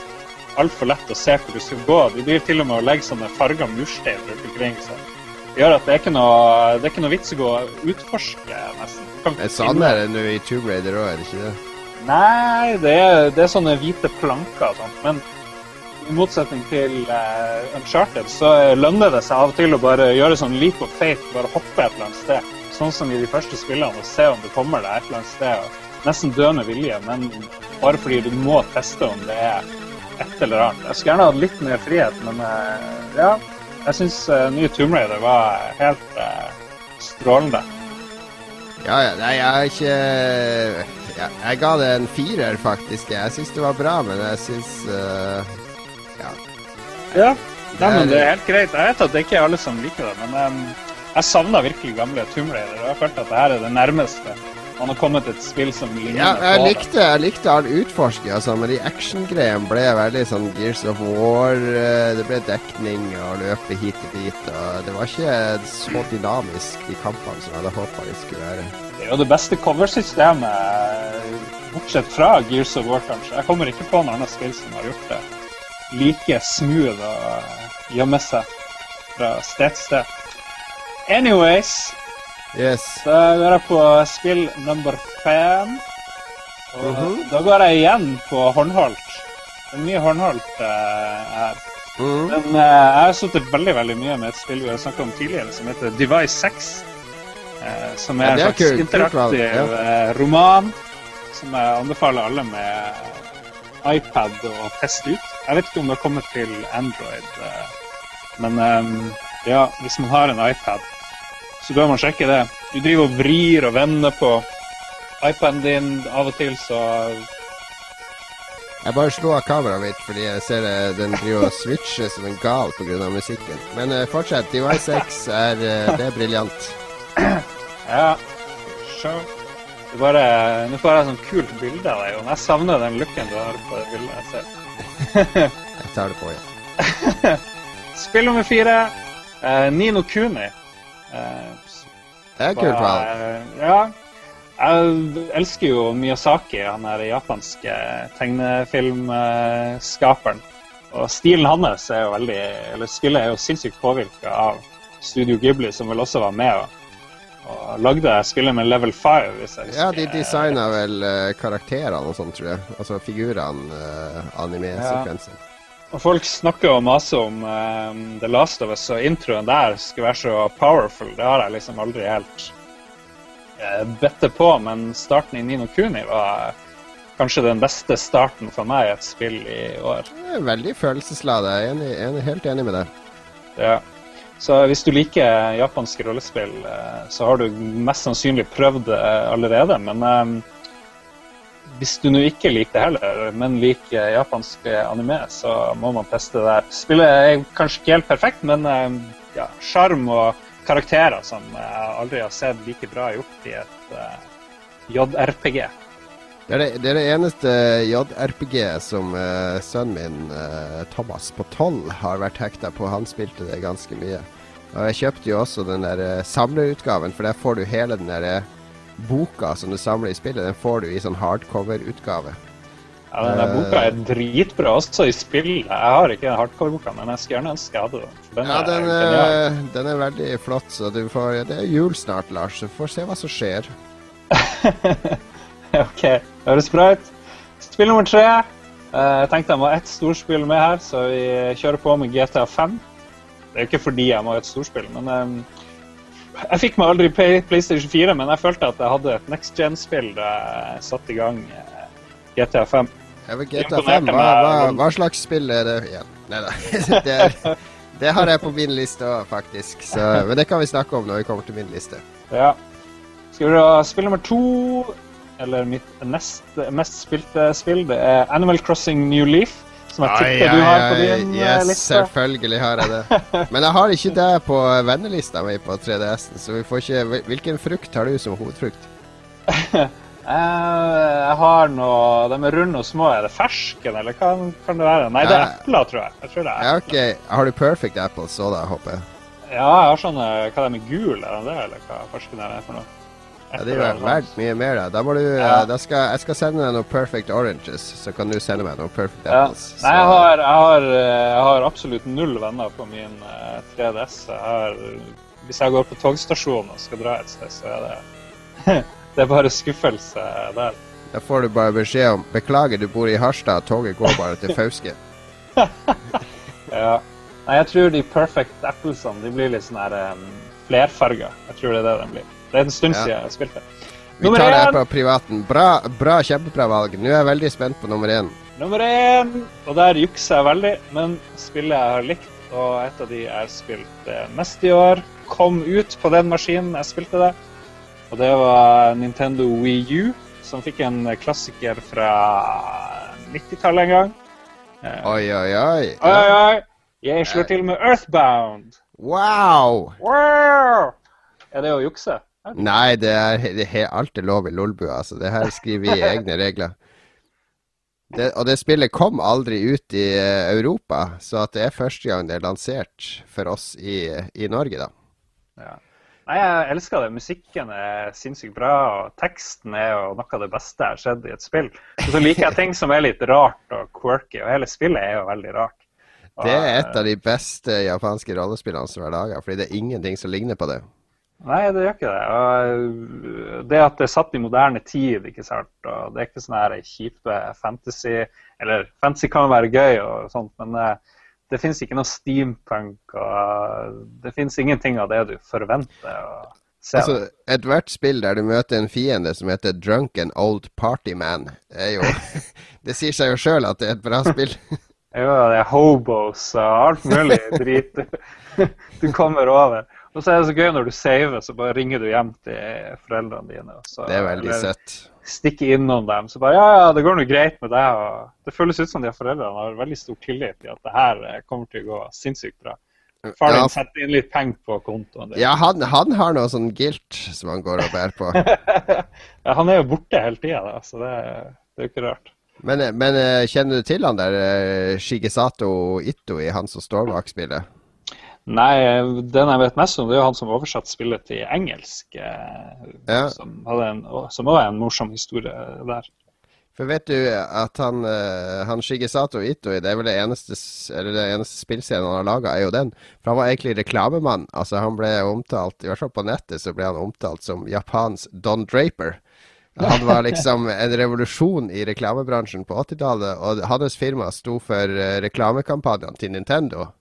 altfor lett å se hvor du skal gå. De blir til og med å legge sånne farga murstein rundt omkring. Så gjør at det er ikke noe, det er ikke noe vits å gå og utforske, nesten. Det er ikke Jeg det nå i Tomb Raider òg, er det ikke det? Nei, det er, det er sånne hvite planker og sånt. Men i motsetning til uh, Uncharted så lønner det seg av og til å bare gjøre sånn leap of faith, bare hoppe et eller annet sted. Sånn som i de første spillene, og se om du kommer deg et eller annet sted. Nesten dø med vilje, men bare fordi du må teste om det er et eller annet. Jeg skulle gjerne hatt litt mer frihet, men uh, ja. Jeg syns uh, nye Tomb Raider var helt uh, strålende. Ja, ja, nei, jeg har ikke ja, Jeg ga det en firer, faktisk. Jeg syns det var bra, men jeg syns uh, Ja. Ja, Nei, men det er helt greit. Jeg vet at det ikke er alle som liker det, men um, jeg savna virkelig gamle Tomb Raider. og Jeg følte at det her er det nærmeste man har kommet et spill som ligner Ja, jeg på det. likte, jeg likte all utforsking, altså, men de actiongreiene ble veldig sånn Gears of War. eh, Det ble dekning og løpe hit og dit. og Det var ikke så dynamisk, de kampene som jeg hadde håpa det skulle være. Det er jo det beste coversystemet, bortsett fra Gears of War, kanskje. Jeg kommer ikke på noe annet spill som har gjort det like smooth å gjemme seg fra sted til sted. Anyways, Yes. så går jeg på spill nummer fem. Og Mhm. da går jeg igjen på håndholdt. Det er mye håndholdt uh, her. Mm. Men uh, jeg har sittet veldig veldig mye med et spill vi har snakket om tidligere, som heter Device 6. Uh, som er Ja, en er slags kult, kult interaktiv ja. eh, roman som jeg anbefaler alle med iPad å teste ut. Jeg vet ikke om det kommer til Android, eh, men um, ja, hvis man har en iPad, så bør man sjekke det. Du driver og vrir og vender på iPaden din. Av og til så Jeg bare slo av kameraet mitt fordi jeg ser det, den driver og switcher som en gal pga. musikken. Men eh, fortsett. Device X er, eh, det er briljant. Ja, bare, nå får jeg sånn kult bilde av deg, Jon. Jeg savner den looken du har på det bildet jeg ser. Jeg tar det på igjen. Spill nummer fire, eh, Nino Kuni. Eh, Det er kult valg. eh, Ja. Jeg elsker jo Miyazaki, han er japanske tegnefilmskaperen. Og stilen hans er jo veldig Eller spillet er jo sinnssykt påvirka av Studio Ghibli, som vel også var med og, og lagde spillet med Level 5, hvis jeg Ja, de designa vel eh, karakterene og sånn, tror jeg. Altså figurene, uh, anime-sekvensen. Og folk snakker og maser om eh, The Last of Us, og introen der skulle være så powerful. Det har jeg liksom aldri helt uh, bedt på, men starten i Nino Kuni var kanskje den beste starten for meg i et spill i år. Veldig følelsesladet. Jeg er enig, enig, helt enig med deg. Ja. Så hvis du liker japanske rollespill, eh, så har du mest sannsynlig prøvd det allerede. Men eh, hvis du nå ikke liker det heller, men liker japansk anime, så må man teste det der. Spillet er kanskje ikke helt perfekt, men eh, ja, og karakterer som jeg aldri har sett like bra gjort i et uh, JRPG. Det er det, det, er det eneste JRPG som uh, sønnen min, uh, Thomas på 12, har vært hekta på. Han spilte det ganske mye. Og jeg kjøpte jo også den der eh, samlerutgaven, for der får du hele den der eh, boka som du samler i spillet, den får du i sånn hardcover-utgave. Ja, den der boka er dritbra også i spill. Jeg har ikke hardcore-boka, men jeg skulle gjerne ønske jeg hadde den. Ja, Den Ja, er den, er veldig flott, så du får Det er jul snart, Lars, så vi får se hva som skjer. OK, høres bra ut. Spill nummer tre. Eh, Jeg tenkte jeg må ha ett storspill med her, så vi kjører på med GTA 5. Det er jo ikke fordi jeg må ha et storspill, men eh, jeg fikk meg aldri PlayStation 4, men jeg følte at jeg hadde et next gen-spill da jeg satte i gang GTA 5. Ja, GTA 5, hva, hva, hva slags spill er det igjen? Nei da. Det, det har jeg på min liste òg, faktisk. Så, men det kan vi snakke om når vi kommer til min liste. Ja. Skal vi ha spill nummer to, eller mitt nest mest spilte spill, det er Animal Crossing New Leaf. Som jeg tipper du har på din eh, yes, liste. selvfølgelig har jeg det. Men jeg har ikke det på vennelista mi på 3DS-en, så vi får ikke Hvilken frukt har du som hovedfrukt? Eh, jeg har noe De er runde og små. Er det fersken, eller hva kan det være? Nei, det er Ja. epler, tror jeg. jeg tror det er. Ja, OK. Har du Perfect Apples òg, da, håper jeg? Ja, jeg har sånne Hva er det med gul, er det det, eller hva fersken er det for noe? Ja, det er verdt mye mer, da. Da du Ja. da skal, Jeg skal sende deg noen Perfect Oranges, så kan du sende meg noen Perfect Ja. Nei, jeg har, jeg, har, eh, jeg har absolutt null venner på min eh, 3DS. Jeg har, hvis jeg går på togstasjonen og skal dra et sted, så er det Det er bare skuffelse der. Da får du bare beskjed om Beklager, du bor i Harstad, toget går bare til Fauske. Ja. Nei, jeg tror de perfect applesene de blir litt sånn her um, flerfarga. Jeg tror det er det de blir. Det er en stund Ja. siden jeg spilte. Vi Nummer tar det her på privaten. Bra, bra, kjempebra valg. Nå er jeg veldig spent på nummer én. Nummer én, og der jukser jeg veldig, men spillet jeg har likt, og et av de jeg har spilt mest i år, kom ut på den maskinen jeg spilte det. Og det var Nintendo Wii U, som fikk en klassiker fra 90-tallet en gang. Eh, oi, oi. Oi, oi, oi! Jeg slår til med Earthbound. Wow! Wow! Er det å jukse? Nei, det er, det er alt er lov i Lolbua. Altså. Det her skriver vi i egne regler. Det, og det spillet kom aldri ut i eh, Europa, så det er første gang det er lansert for oss i, i Norge, da. Ja. Nei, jeg elsker det. Musikken er sinnssykt bra, og teksten er jo noe av det beste jeg har sett i et spill. Og så liker jeg ting som er litt rart og quirky, og hele spillet er jo veldig rart. Og, Det er et av de beste japanske rollespillene som er laga, fordi det er ingenting som ligner på det. Nei, det gjør ikke det. Og det at det er satt i moderne tid, ikke sant. Og det er ikke sånn her kjipe fantasy Eller fantasy kan være gøy og sånt, men eh, det fins ikke noe steampunk, og det fins ingenting av det du forventer se. Altså, Ethvert spill der du møter en fiende som heter Drunken Old Party Man, er jo Det sier seg jo sjøl at det er et bra spill. Jo, det er hobos og alt mulig drit du, du kommer over. Og så er det så gøy når du saver, så bare ringer du hjem til foreldrene dine. Og så, Det er veldig søtt. Stikker innom dem. Så bare ja, ja, det går nå greit med deg. Og det føles ut som de foreldrene har veldig stor tillit til at det her eh, kommer til å gå sinnssykt bra. Far Ja. setter inn litt penger på kontoen din. Ja, han, han har noe sånn gilt som han går og bærer på. Ja, han er jo borte hele tida, så det, det er jo ikke rart. Men, men eh, kjenner du til han der eh, Shigesato Itoi, han som står bak spillet? Nei, den jeg vet mest om, det er jo han som oversatte spillet til engelsk. eh, Ja. Som, hadde en, som også er en morsom historie der. For vet du at han, eh, han Shigesato Itoi, det er vel det eneste, s- eller det eneste spillscenen han har laga, er jo den. For han var egentlig reklamemann. Altså Han ble omtalt, i hvert fall på nettet, så ble han omtalt som Japans Don Draper. Han var liksom en revolusjon i reklamebransjen på 80-tallet, og hans firma sto for eh, reklamekampanjene til Nintendo.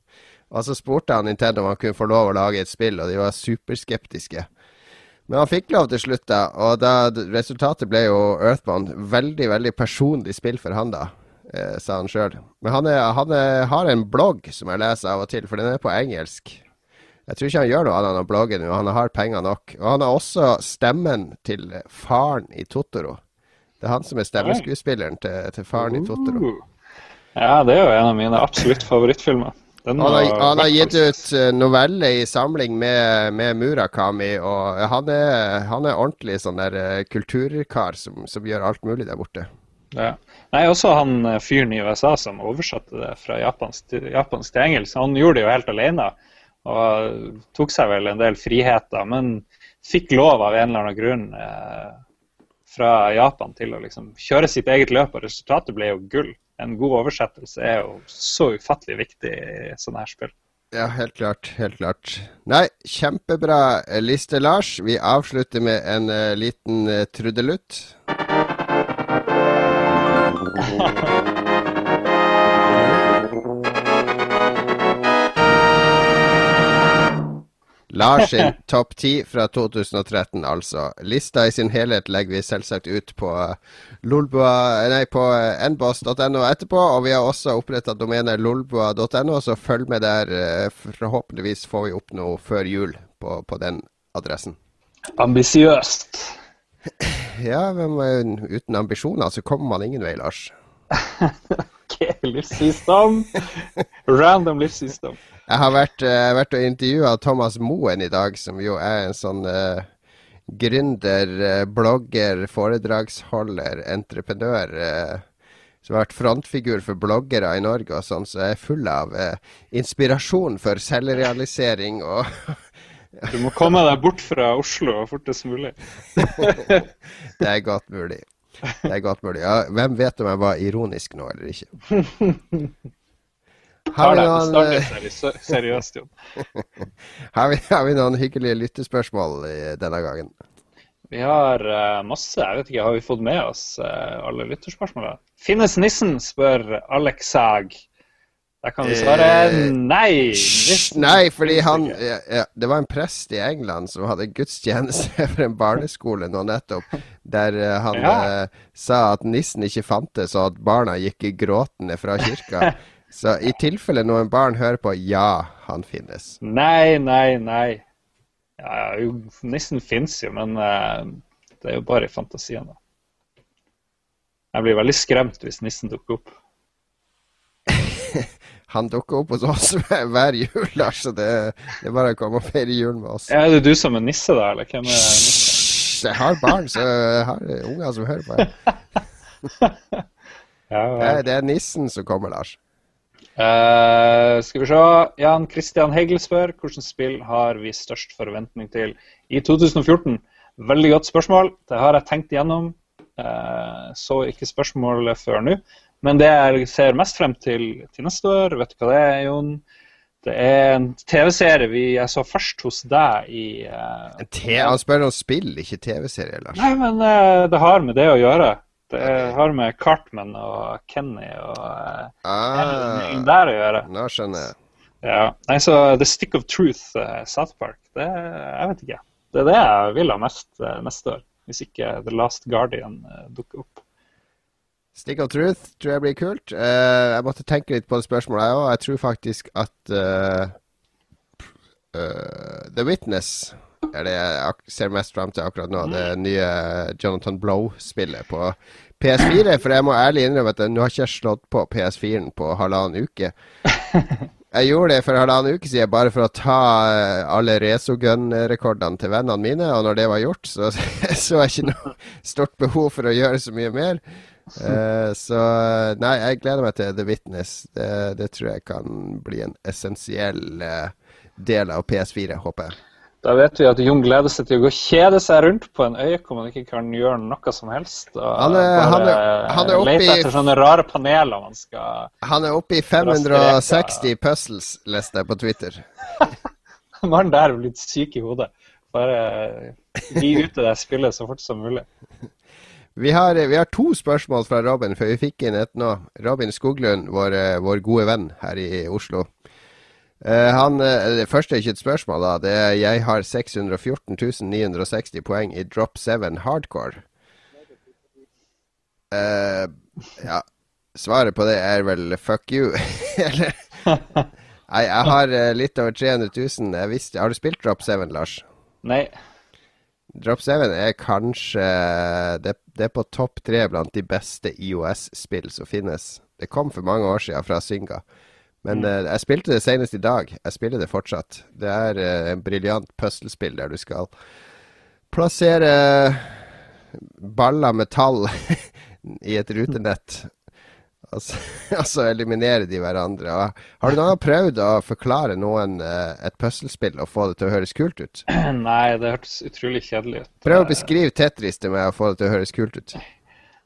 Og så spurte han Nintendo om han kunne få lov å lage et spill, og de var superskeptiske. Men han fikk lov til slutt, da, og da, resultatet ble jo Earthbound veldig, veldig personlig spill for han, da, eh, sa han sjøl. Men han, er, han er, har en blogg som jeg leser av og til, for den er på engelsk. Jeg tror ikke han gjør noe annet enn å blogge nå, han har penger nok. Og han har også stemmen til faren i Totoro. Det er han som er stemmeskuespilleren til, til faren i Totoro. Ja, det er jo en av mine absolutt favorittfilmer. Den Han har, han har gitt ut noveller novelle i samling med, med Murakami, og han er, han er ordentlig sånn der eh, kulturkar som, som gjør alt mulig der borte. Ja. Nei, også han eh, fyren i USA som oversatte det fra japansk til, japansk til engelsk. Han gjorde det jo helt alene og tok seg vel en del friheter. Men fikk lov av en eller annen grunn eh, fra Japan til å liksom kjøre sitt eget løp, og resultatet ble jo gull. En god oversettelse er jo så ufattelig viktig i sånne her spill. Ja, helt klart. Helt klart. Nei, kjempebra liste, Lars. Vi avslutter med en uh, liten uh, trudelutt. Lars sin topp ti fra 2013, altså. Lista i sin helhet legger vi selvsagt ut på Lolbua, nei, på nboss.no etterpå. Og vi har også oppretta domenet lolbua.no, så følg med der. Forhåpentligvis får vi opp noe før jul på, på den adressen. Ambisiøst. Ja, men uten ambisjoner så kommer man ingen vei, Lars. ok, livssystem. Random livsvisdom. Jeg har vært, uh, vært og intervjua Thomas Moen i dag, som jo er en sånn uh, gründer, uh, blogger, foredragsholder, entreprenør. som har vært frontfigur for bloggere i Norge og sånn, så jeg er full av inspirasjon for selvrealisering og Du må komme deg bort fra Oslo fortest mulig. det er godt mulig. Det er godt mulig. Ja, hvem vet om jeg var ironisk nå eller ikke? Har vi, noen, eh, har, vi, har vi noen hyggelige lyttespørsmål denne gangen? Vi har uh, masse. Jeg vet ikke, Har vi fått med oss uh, alle lytterspørsmålene? Finnes nissen, spør Alex Sag. Der kan vi svare nei. Nissen nei, fordi han ja, ja, Det var en prest i England som hadde gudstjeneste for en barneskole nå nettopp, der uh, han ja. sa at nissen ikke fantes, og at barna gikk gråtende fra kirka. Så i tilfelle noen barn hører på, ja, han finnes. Nei, nei, nei. Ja, jo, nissen fins jo, men uh, det er jo bare i fantasien, da. Jeg blir veldig skremt hvis nissen dukker opp. han dukker opp hos oss hver jul, Lars, så det, det, er bare å komme og feire jul med oss. Ja, er det du som er nisse, da, eller hvem er nisse? Jeg har barn, så jeg har unger som hører på. ja, ja. Det er nissen som kommer, Lars. Uh, skal vi se. Jan Christian Hegel spør hvilket spill har vi størst forventning til i 2014? Veldig godt spørsmål. Det har jeg tenkt igjennom. Uh, så ikke spørsmålet før nå. Men det jeg ser mest frem til til neste år, vet du hva det er, Jon? Det er en TV-serie vi jeg så først hos deg i uh, Han spør om spill, ikke TV-serie, Lars. Nei, men det har med det å gjøre. Det har med Cartman og Kenny og ah, der å gjøre. Nå skjønner jeg. Ja. Nei, så The Stick of Truth, uh, South Park, det Jeg vet ikke. Det er det jeg vil ha mest uh, neste år. Hvis ikke The Last Guardian uh, dukker opp. Stick of Truth tror jeg blir kult. Uh, jeg måtte tenke litt på det spørsmålet, jeg òg. Jeg tror faktisk at The Witness er det jeg ser mest fram til akkurat nå. Det nye Jonathan Blow-spillet på PS4. For jeg må ærlig innrømme at nå har ikke jeg slått på PS4-en på halvannen uke. Jeg gjorde det for halvannen uke siden bare for å ta eh, alle Resogun-rekordene til vennene mine. Og når det var gjort, så så jeg ikke noe stort behov for å gjøre så mye mer. Uh, så nei, jeg gleder meg til The Witness. Det, det tror jeg kan bli en essensiell uh, del av PS4, håper jeg. Da vet vi at Jon gleder seg til å gå kjede seg rundt på en øy hvor man ikke kan gjøre noe som helst. Han er, han er, han er lete etter sånne rare paneler man skal Han er oppe i 560 puzzles, leste jeg på Twitter. Mannen der er blitt syk i hodet. Bare gi ut det spillet så fort som mulig. Vi har, vi har, to spørsmål fra Robin før vi fikk inn et nå. Robin Skoglund, vår, vår gode venn her i Oslo. Uh, han, uh, det første er ikke et spørsmål, da. Det er jeg har 614 960 poeng i Drop 7 hardcore. Uh, ja, svaret på det er vel fuck you. Eller Nei, jeg har litt over 300 000. Jeg visste, har du spilt Drop 7, Lars? Nei. Drop 7 er kanskje Det, det er på topp tre blant de beste IOS-spill som finnes. Det kom for mange år siden fra Synga. Men mm. uh, jeg spilte det senest i dag. Jeg spiller det fortsatt. Det er uh, en briljant puslespill der du skal plassere baller med tall i et rutenett. Altså, altså eliminere de hverandre. Og har du noen prøvd å forklare noen uh, et puslespill og få det til å høres kult ut? Nei, det hørtes utrolig kjedelig ut. Prøv å beskrive Tetris til meg og få det til å høres kult ut.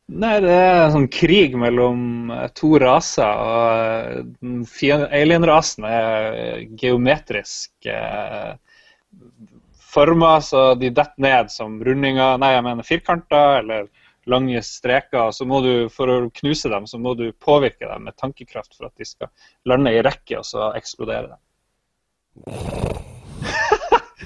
Nei, det er en sånn krig mellom eh, to raser. og eh, Alien-rasen er geometrisk eh, forma, så de detter ned som rundinger Nei, jeg mener firkanter eller lange streker. Så må du, for å knuse dem, så må du påvirke dem med tankekraft for at de skal lande i rekke, og så eksplodere dem.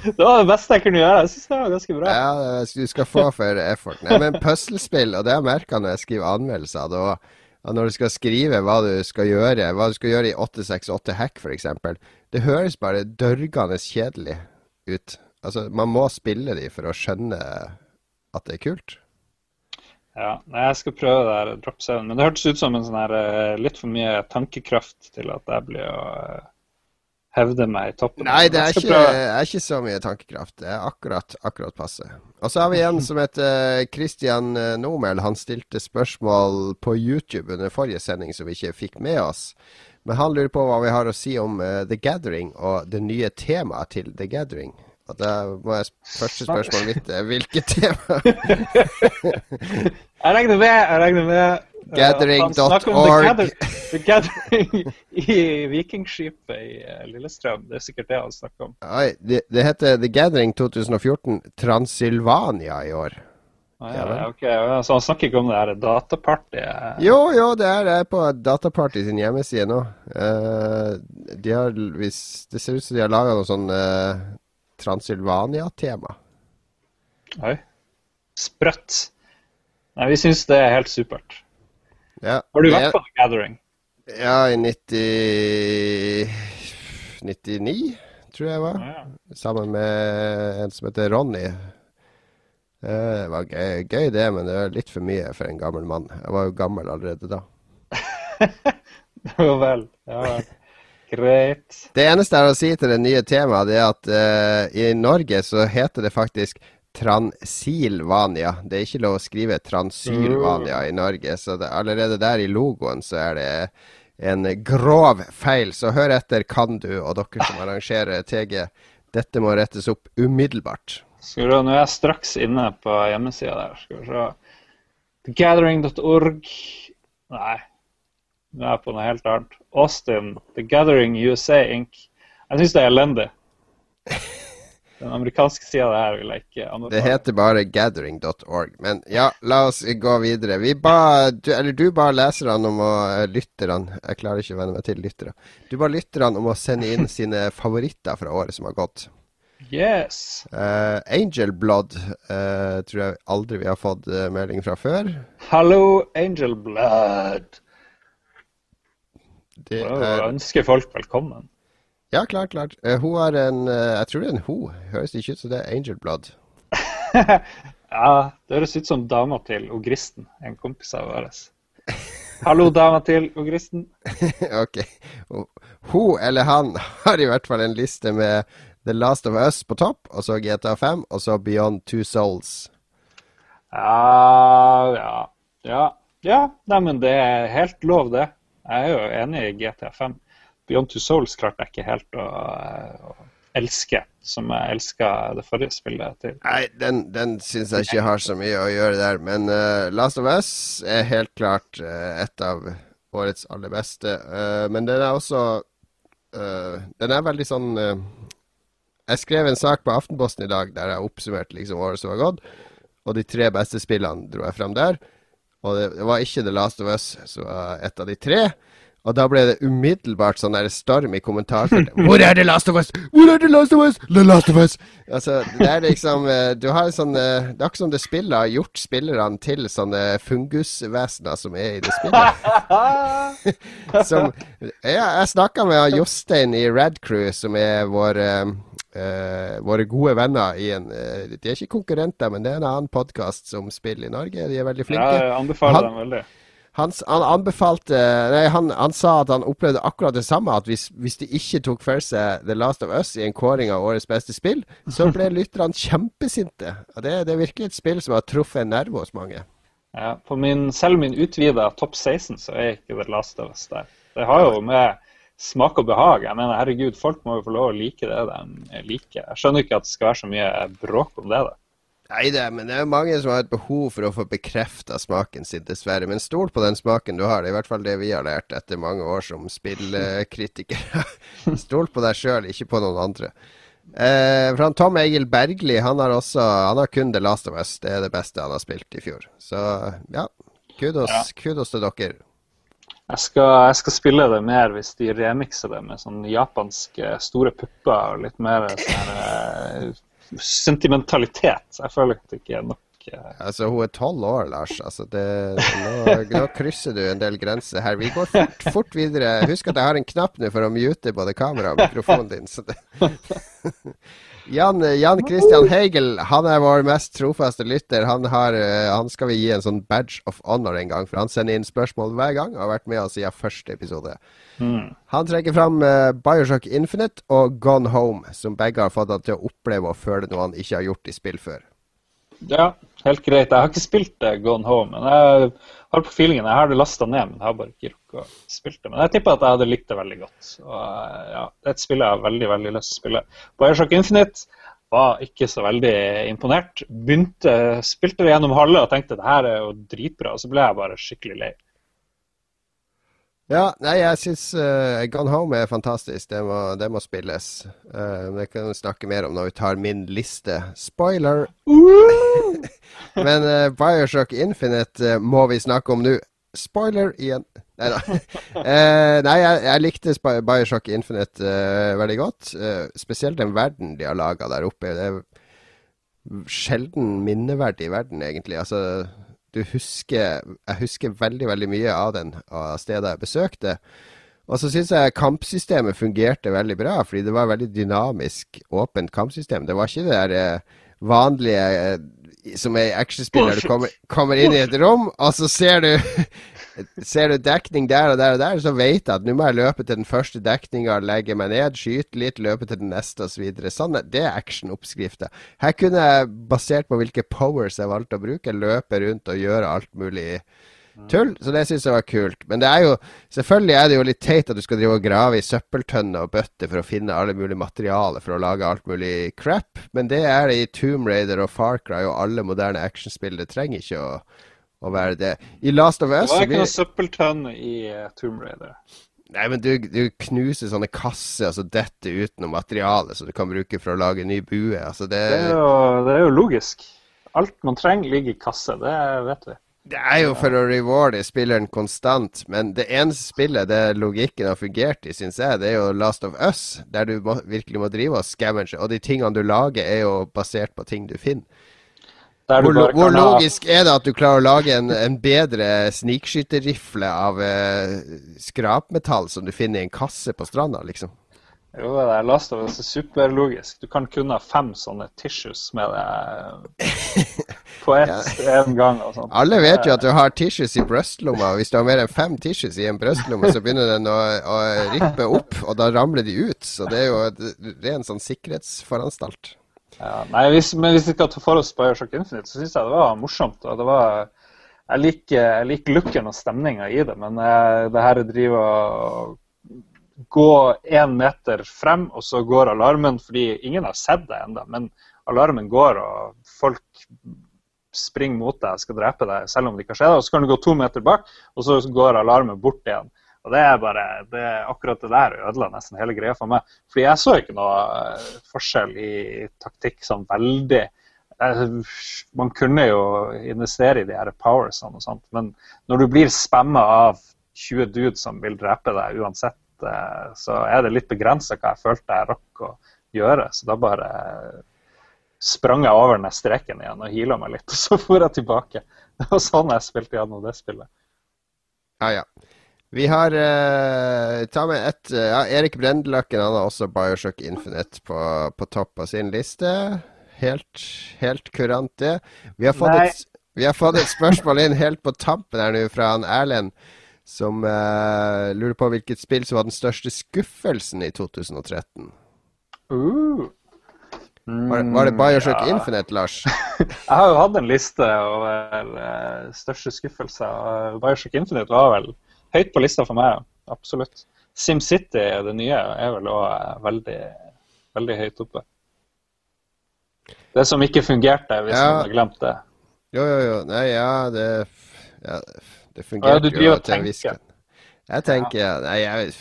det var det beste jeg kunne gjøre. Jeg synes det var ganske bra. Ja, du skal få for effort. Nei, men puslespill, og det har jeg merka når jeg skriver anmeldelser, da, og når du skal skrive hva du skal gjøre, hva du skal gjøre i 868 hack f.eks., det høres bare dørgende kjedelig ut. Altså, man må spille de for å skjønne at det er kult. Ja, nei, jeg skal prøve det her Drop 7. Men det hørtes ut som en sånn her eh, litt for mye tankekraft til at jeg blir å eh, hevde meg i toppen. Nei, det er ikke, er ikke så mye tankekraft. Det er akkurat, akkurat passe. Og så har vi en som heter Christian eh, Nomel. Han stilte spørsmål på YouTube under forrige sending som vi ikke fikk med oss. Men han lurer på hva vi har å si om uh, The Gathering og det nye temaet til The Gathering. Og da må jeg første spørsmålet mitt er hvilket tema? Jeg regner med, jeg regner med Gathering at han snakker om dot The, gather, the Gathering i Vikingskipet i eh, Lillestrøm. Det er sikkert det han snakker om. Oi, det, det heter The Gathering 2014 Transylvania i år. Ah, Ja ja, Så han snakker ikke om det her datapartyet? Jo, jo, det er det på Dataparty sin hjemmeside nå. Eh, de har, hvis, det ser ut som de har laga noe sånn uh, Transylvania-tema. Oi. Sprøtt. Nei, vi syns det er helt supert. Ja, Har du vært på The Gathering? Ja, i 90 99, tror jeg jeg var. Ah, ja. Sammen med en som heter Ronny. Eh, det var gøy, gøy det, men det var litt for mye for en gammel mann. Jeg var jo gammel allerede da. jo vel. Ja vel. Greit. Det eneste jeg har å si til det nye temaet, det er at uh, i Norge så heter det faktisk Transilvania. Det er ikke lov å skrive Transylvania i Norge, så det, allerede der i logoen så er det en grov feil. Så hør etter, kan du, og dere som arrangerer TG. Dette må rettes opp umiddelbart. Skal du, Nå er jeg straks inne på hjemmesida der. Skal vi se. Thegathering.org Nei, nå er jeg på noe helt annet. Austin. The Gathering USA Inc. Jeg syns det er elendig. Den amerikanske sida av det her vil jeg ikke Det heter bare gathering.org. Men ja, la oss gå videre. Vi ba, du, eller du ba leserne om å eh, Lytterne. Jeg klarer ikke å venne meg til lyttere. Du ba lytterne om å sende inn sine favoritter fra året som har gått. Yes. Uh, Angel Blood uh, tror jeg aldri vi har fått uh, melding fra før. Hallo, Angel Blood. Det er, ønsker folk velkommen. Ja, klart, klart. Eh, hun har en eh, Jeg tror det er en ho. Høres ikke ut som det er Angel Blood. Ja, det høres ut som dama til Ogristen, en kompis av vår. Hallo, dama til Ogristen. ok. Hun eller han har i hvert fall en liste med The Last of Us på topp, og så GTA 5, og så Beyond Two Souls. Ja, ja, ja. Ja, nei, men det er helt lov, det. Jeg er jo enig i GTA5. Beyond Two Souls klarte jeg ikke helt å, å elske, som jeg elska det forrige spillet til. Nei, den, den syns jeg ikke har så mye å gjøre der. Men uh, Last of Us er helt klart uh, et av årets aller beste. Uh, men den er også eh, Den er veldig sånn eh, Jeg skrev en sak på Aftenposten i dag der jeg oppsummerte liksom året som har gått, og de tre beste spillene dro jeg frem der. Og det, det var ikke The Last of Us som var et av de tre. Og da ble det umiddelbart sånn der storm i kommentarfeltet. Hvor er det Last of Us? Hvor er det Last of Us? The Last of Us! Altså, det er liksom eh, Du har en sånn eh, Det er ikke som det spillet har gjort spillerne til sånne fungusvesener som er i det spillet. som Ja, jeg snakka med Jostein i Red Crew, som er vår eh, eh, våre gode venner i en uh, De er ikke konkurrenter, men det er en annen podkast som spiller i Norge. De er veldig Ja, flinke. jeg anbefaler Han- dem veldig. Han, han anbefalte Nei, han, han sa at han opplevde akkurat det samme. At hvis, hvis de ikke tok for seg The Last of Us i en kåring av årets beste spill, så ble lytterne kjempesinte. Og det, det er virkelig et spill som har truffet en nerve hos mange. Ja, på min, selv min utvida topp 16 så er ikke The Last of Us der. Det har jo med smak og behag. Jeg mener, herregud, folk må jo få lov å like det de liker. Jeg skjønner ikke at det skal være så mye bråk om det. da. Nei, det, men det er mange som har et behov for å få bekrefta smaken sin, dessverre. Men stol på den smaken du har. Det er i hvert fall det vi har lært etter mange år som spillkritikere. stol på deg sjøl, ikke på noen andre. Eh, fra Tom Egil Bergli, han har også Han har kun The Last of Us. Det er det beste han har spilt i fjor. Så ja, kudos, Ja. kudos til dere. Jeg skal, jeg skal spille det mer hvis de remixer det med sånn japanske store pupper og litt mer sånn eh, sentimentalitet. Jeg føler at det ikke er nok. Eh, Altså, hun er tolv år, Lars. Altså, det, nå, nå krysser du en del grenser her. Vi går fort, fort videre. Husk at jeg har en knapp nå for å mute både kamera og mikrofonen din. Jan, Jan Christian Heigel han er vår mest trofaste lytter. Han, har, eh, han skal vi gi en sånn badge of honor en gang, for han sender inn spørsmål hver gang. og har vært med oss siden første episode. Han trekker fram eh, Bioshock Infinite og Gone Home, som begge har fått han til å oppleve og føle noe han ikke har gjort i spill før. Ja, helt greit. Jeg har ikke spilt det Gone Home. men Jeg har på feelingen, jeg har det lasta ned, men jeg har bare ikke rukket å spille det. Men jeg tipper at jeg hadde likt det veldig godt. Og, eh, ja, det er et spill jeg har veldig veldig lyst til å spille. Bioshock Infinite var ikke så veldig imponert. Begynte, Spilte det gjennom halve og tenkte det her er jo dritbra, og så ble jeg bare skikkelig lei. Ja, nei, jeg syns uh, Gone Home er fantastisk. Det må, det må spilles. Uh, det kan vi snakke mer om når vi tar min liste. Spoiler! Men uh, Bioshock Infinite må vi snakke om nå. Spoiler igjen. Neida. uh, nei, jeg, jeg likte Bioshock Infinite veldig godt. Spesielt den verden de har laga der oppe. Det er sjelden minneverdig verden, egentlig. Altså, du husker Jeg husker veldig, veldig mye av den, av stedet jeg besøkte. Og så syns jeg kampsystemet fungerte veldig bra, fordi det var veldig dynamisk, åpent kampsystem. Det var ikke det der eh, vanlige eh, som er i actionspill, der du kommer, kommer inn i et rom, og så ser du Ser du dekning der og der og der, så vet jeg at nå må jeg løpe til den første dekninga, legge meg ned, skyte litt, løpe til den neste osv. Så sånn, det er actionoppskrifta. Her kunne jeg, basert på hvilke powers jeg valgte å bruke, løpe rundt og gjøre alt mulig tull. Så det syns jeg var kult. Men det er jo selvfølgelig er det jo litt teit at du skal drive og grave i søppeltønner og bøtter for å finne alle mulige materialer for å lage alt mulig crap. Men det er det i Tomb Raider og Far Cry og alle moderne actionspill. Det trenger ikke å, å være det. I Last of Us Det var ikke noe søppeltønne i uh, Tomb Raider. Nei, men du, du knuser sånne kasser, altså dette uten noe materiale som du kan bruke for å lage ny bue. Altså det, Det er jo, det er jo logisk. Alt man trenger, ligger i kasse. Det vet vi. det er jo for å rewarde spilleren konstant, men det eneste spillet det logikken har fungert i, syns jeg, det er jo Last of Us, der du må, virkelig må drive og scavenge. Og de tingene du lager, er jo basert på ting du finner. Hvor, hvor ha- logisk er det at du klarer å lage en, en bedre snikskytterrifle av eh, skrapmetall som du finner i en kasse på stranda, liksom? Jo, det er last of us er superlogisk. Du kan kun ha fem sånne tissues med deg på ett en gang. og sånt. Alle vet jo at du har tissues i brystlomma, hvis du har mer enn fem tissues i en brystlomme, så begynner den å, å rippe opp, og da ramler de ut. Så det er jo en sånn sikkerhetsforanstalт. Nei, hvis, men hvis vi skal ta for oss Bioshock Infinite, så syns jeg det var morsomt. og det var jeg liker, jeg liker looken og stemninga i det, men eh, det her driver og gå én meter frem, og så går alarmen fordi ingen har sett det ennå, men alarmen går, og folk springer mot deg og skal drepe deg selv om det ikke har skjedd. Og så kan du gå to meter bak, og så går alarmen bort igjen. Og det er bare, det er akkurat det der ødela nesten hele greia for meg. Fordi jeg så ikke noe eh, forskjell i taktikk sånn veldig. Eh, Man kunne jo investere i de her powersene og sånt, men når du blir spamma av 20 dudes som vil drepe deg uansett, eh, så er det litt begrensa hva jeg følte jeg rakk å gjøre. Så da bare sprang jeg over den streken igjen og heala meg litt, og så for jeg tilbake. Det var sånn jeg spilte gjennom det spillet. Ja, ja. Vi har eh, Ta med ett eh, ja, Erik Brendeløkken han har også Bioshock Infinite på, på topp av sin liste. Helt, helt kurant, det. Vi har, fått et, vi har fått et spørsmål inn helt på tampen her nå fra han Erlend, som eh, lurer på hvilket spill som var den største skuffelsen i 2013. Uh. Var, var det Bioshock ja. Infinite, Lars? Jeg har jo hatt en liste over uh, største skuffelser. Bioshock Infinite var vel høyt på lista for meg, absolutt. SimCity, det nye, er vel òg veldig, veldig høyt oppe. Det som ikke fungerte, hvis Ja. man har glemt det. Jo, jo, jo. Nei, ja, det ja, Det Ja, fungerte du driver jo til en viss. Jeg tenker ja. Nei, jeg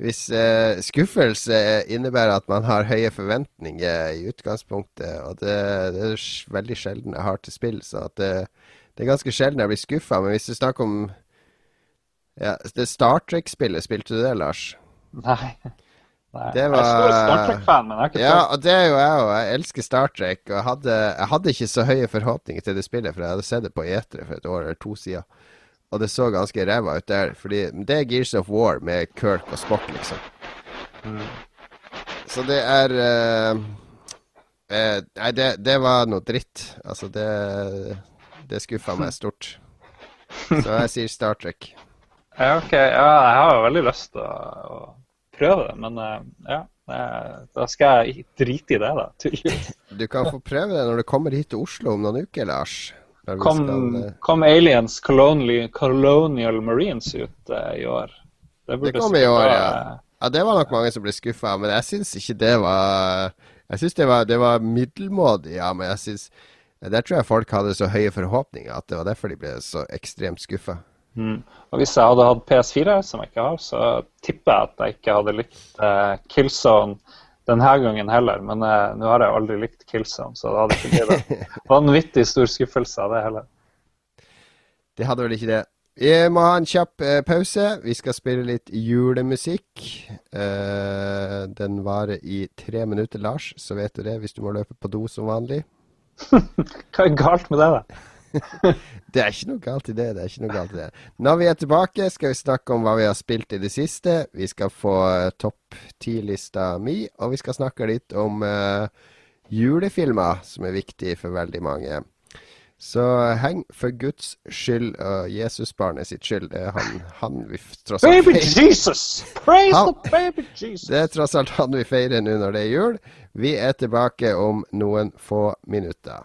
Hvis eh, skuffelse innebærer at man har høye forventninger i utgangspunktet, og det, det er veldig sjelden jeg har til spill, så det, det er ganske sjelden jeg blir skuffa. Men hvis du snakker om ja, det Star Trek-spillet, spilte du det, Lars? Nei. Nei. Det Jeg er stor Star Trek-fan, men jeg har ikke Ja, og det er jo jeg òg. Jeg elsker Star Trek. Og hadde, jeg hadde ikke så høye forhåpninger til det spillet, for jeg hadde sett det på E3 for et år eller to siden. Og det så ganske ræva ut der. Fordi det er Gears of War med Kirk og Spock, liksom. Så det er uh, uh, Nei, det, det var noe dritt. Altså, det Det skuffa meg stort. Så jeg sier Star Trek. Ja, ok. Ja, jeg har jo veldig lyst til å, prøve det, men eh, ja. eh, Da skal jeg drite i det, da. tydeligvis. Du kan få prøve det når du kommer hit til Oslo om noen uker, Lars. Kom, skal, eh, kom Aliens Colonial, Colonial Marines ut uh, i år? burde Det kom i år, ja. Ja, det var nok mange som ble skuffa, men jeg syns ikke det var Jeg syns det, var- det var middelmådig, ja, men jeg syns Der tror jeg folk hadde så høye forhåpninger at det var derfor de ble så ekstremt skuffa. Mm. Og hvis jeg hadde hatt PS4, som jeg ikke har, så tipper jeg at jeg ikke hadde likt eh, Killzone denne gangen heller. Men eh, nå har jeg aldri likt Killzone, så det hadde ikke blitt en vanvittig stor skuffelse av det heller. Det hadde vel ikke det. Vi må ha en kjapp eh, pause. Vi skal spille litt julemusikk. Eh, den varer i tre minutter, Lars, så vet du det hvis du må løpe på do som vanlig. Hva er galt med det, da? Det er ikke noe galt i det. det er ikke noe galt i det. Når vi er tilbake, skal vi snakke om hva vi har spilt i det siste. Vi skal få eh, topp ti-lista mi, og vi skal snakke litt om uh, julefilmer, som er viktig for veldig mange. Så heng for Guds skyld og Jesusbarnet sitt skyld. Det er han, han vi tross alt Baby. Jesus! Praise Han- the baby Jesus! Det er tross alt han vi feirer nå når det er jul. Vi er tilbake om noen få minutter.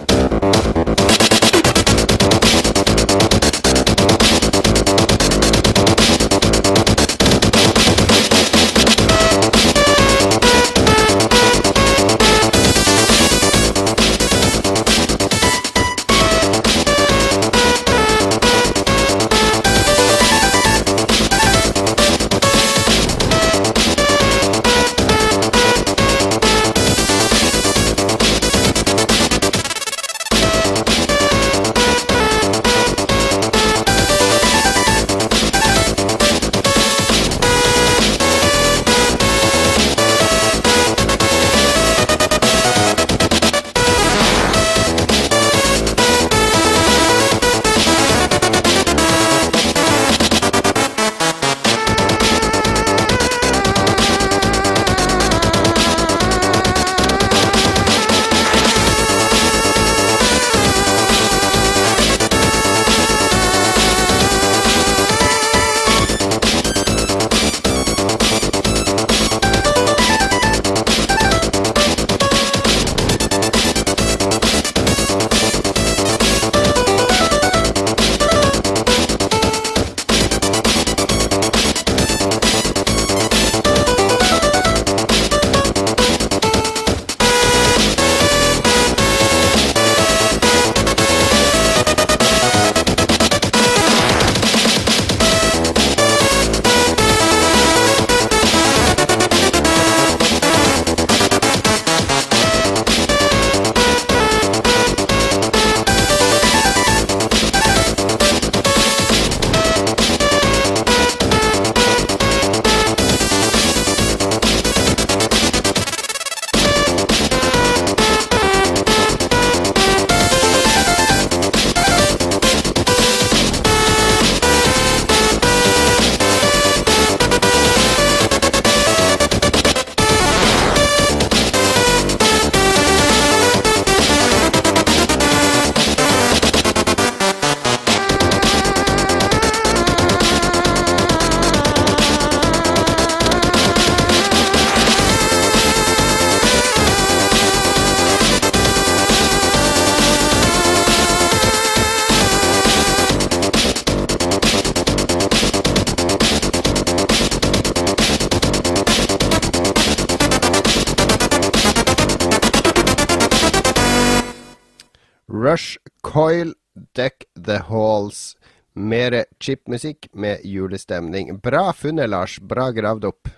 chipmusikk med julestemning. Bra funnet, Lars. Bra gravd opp.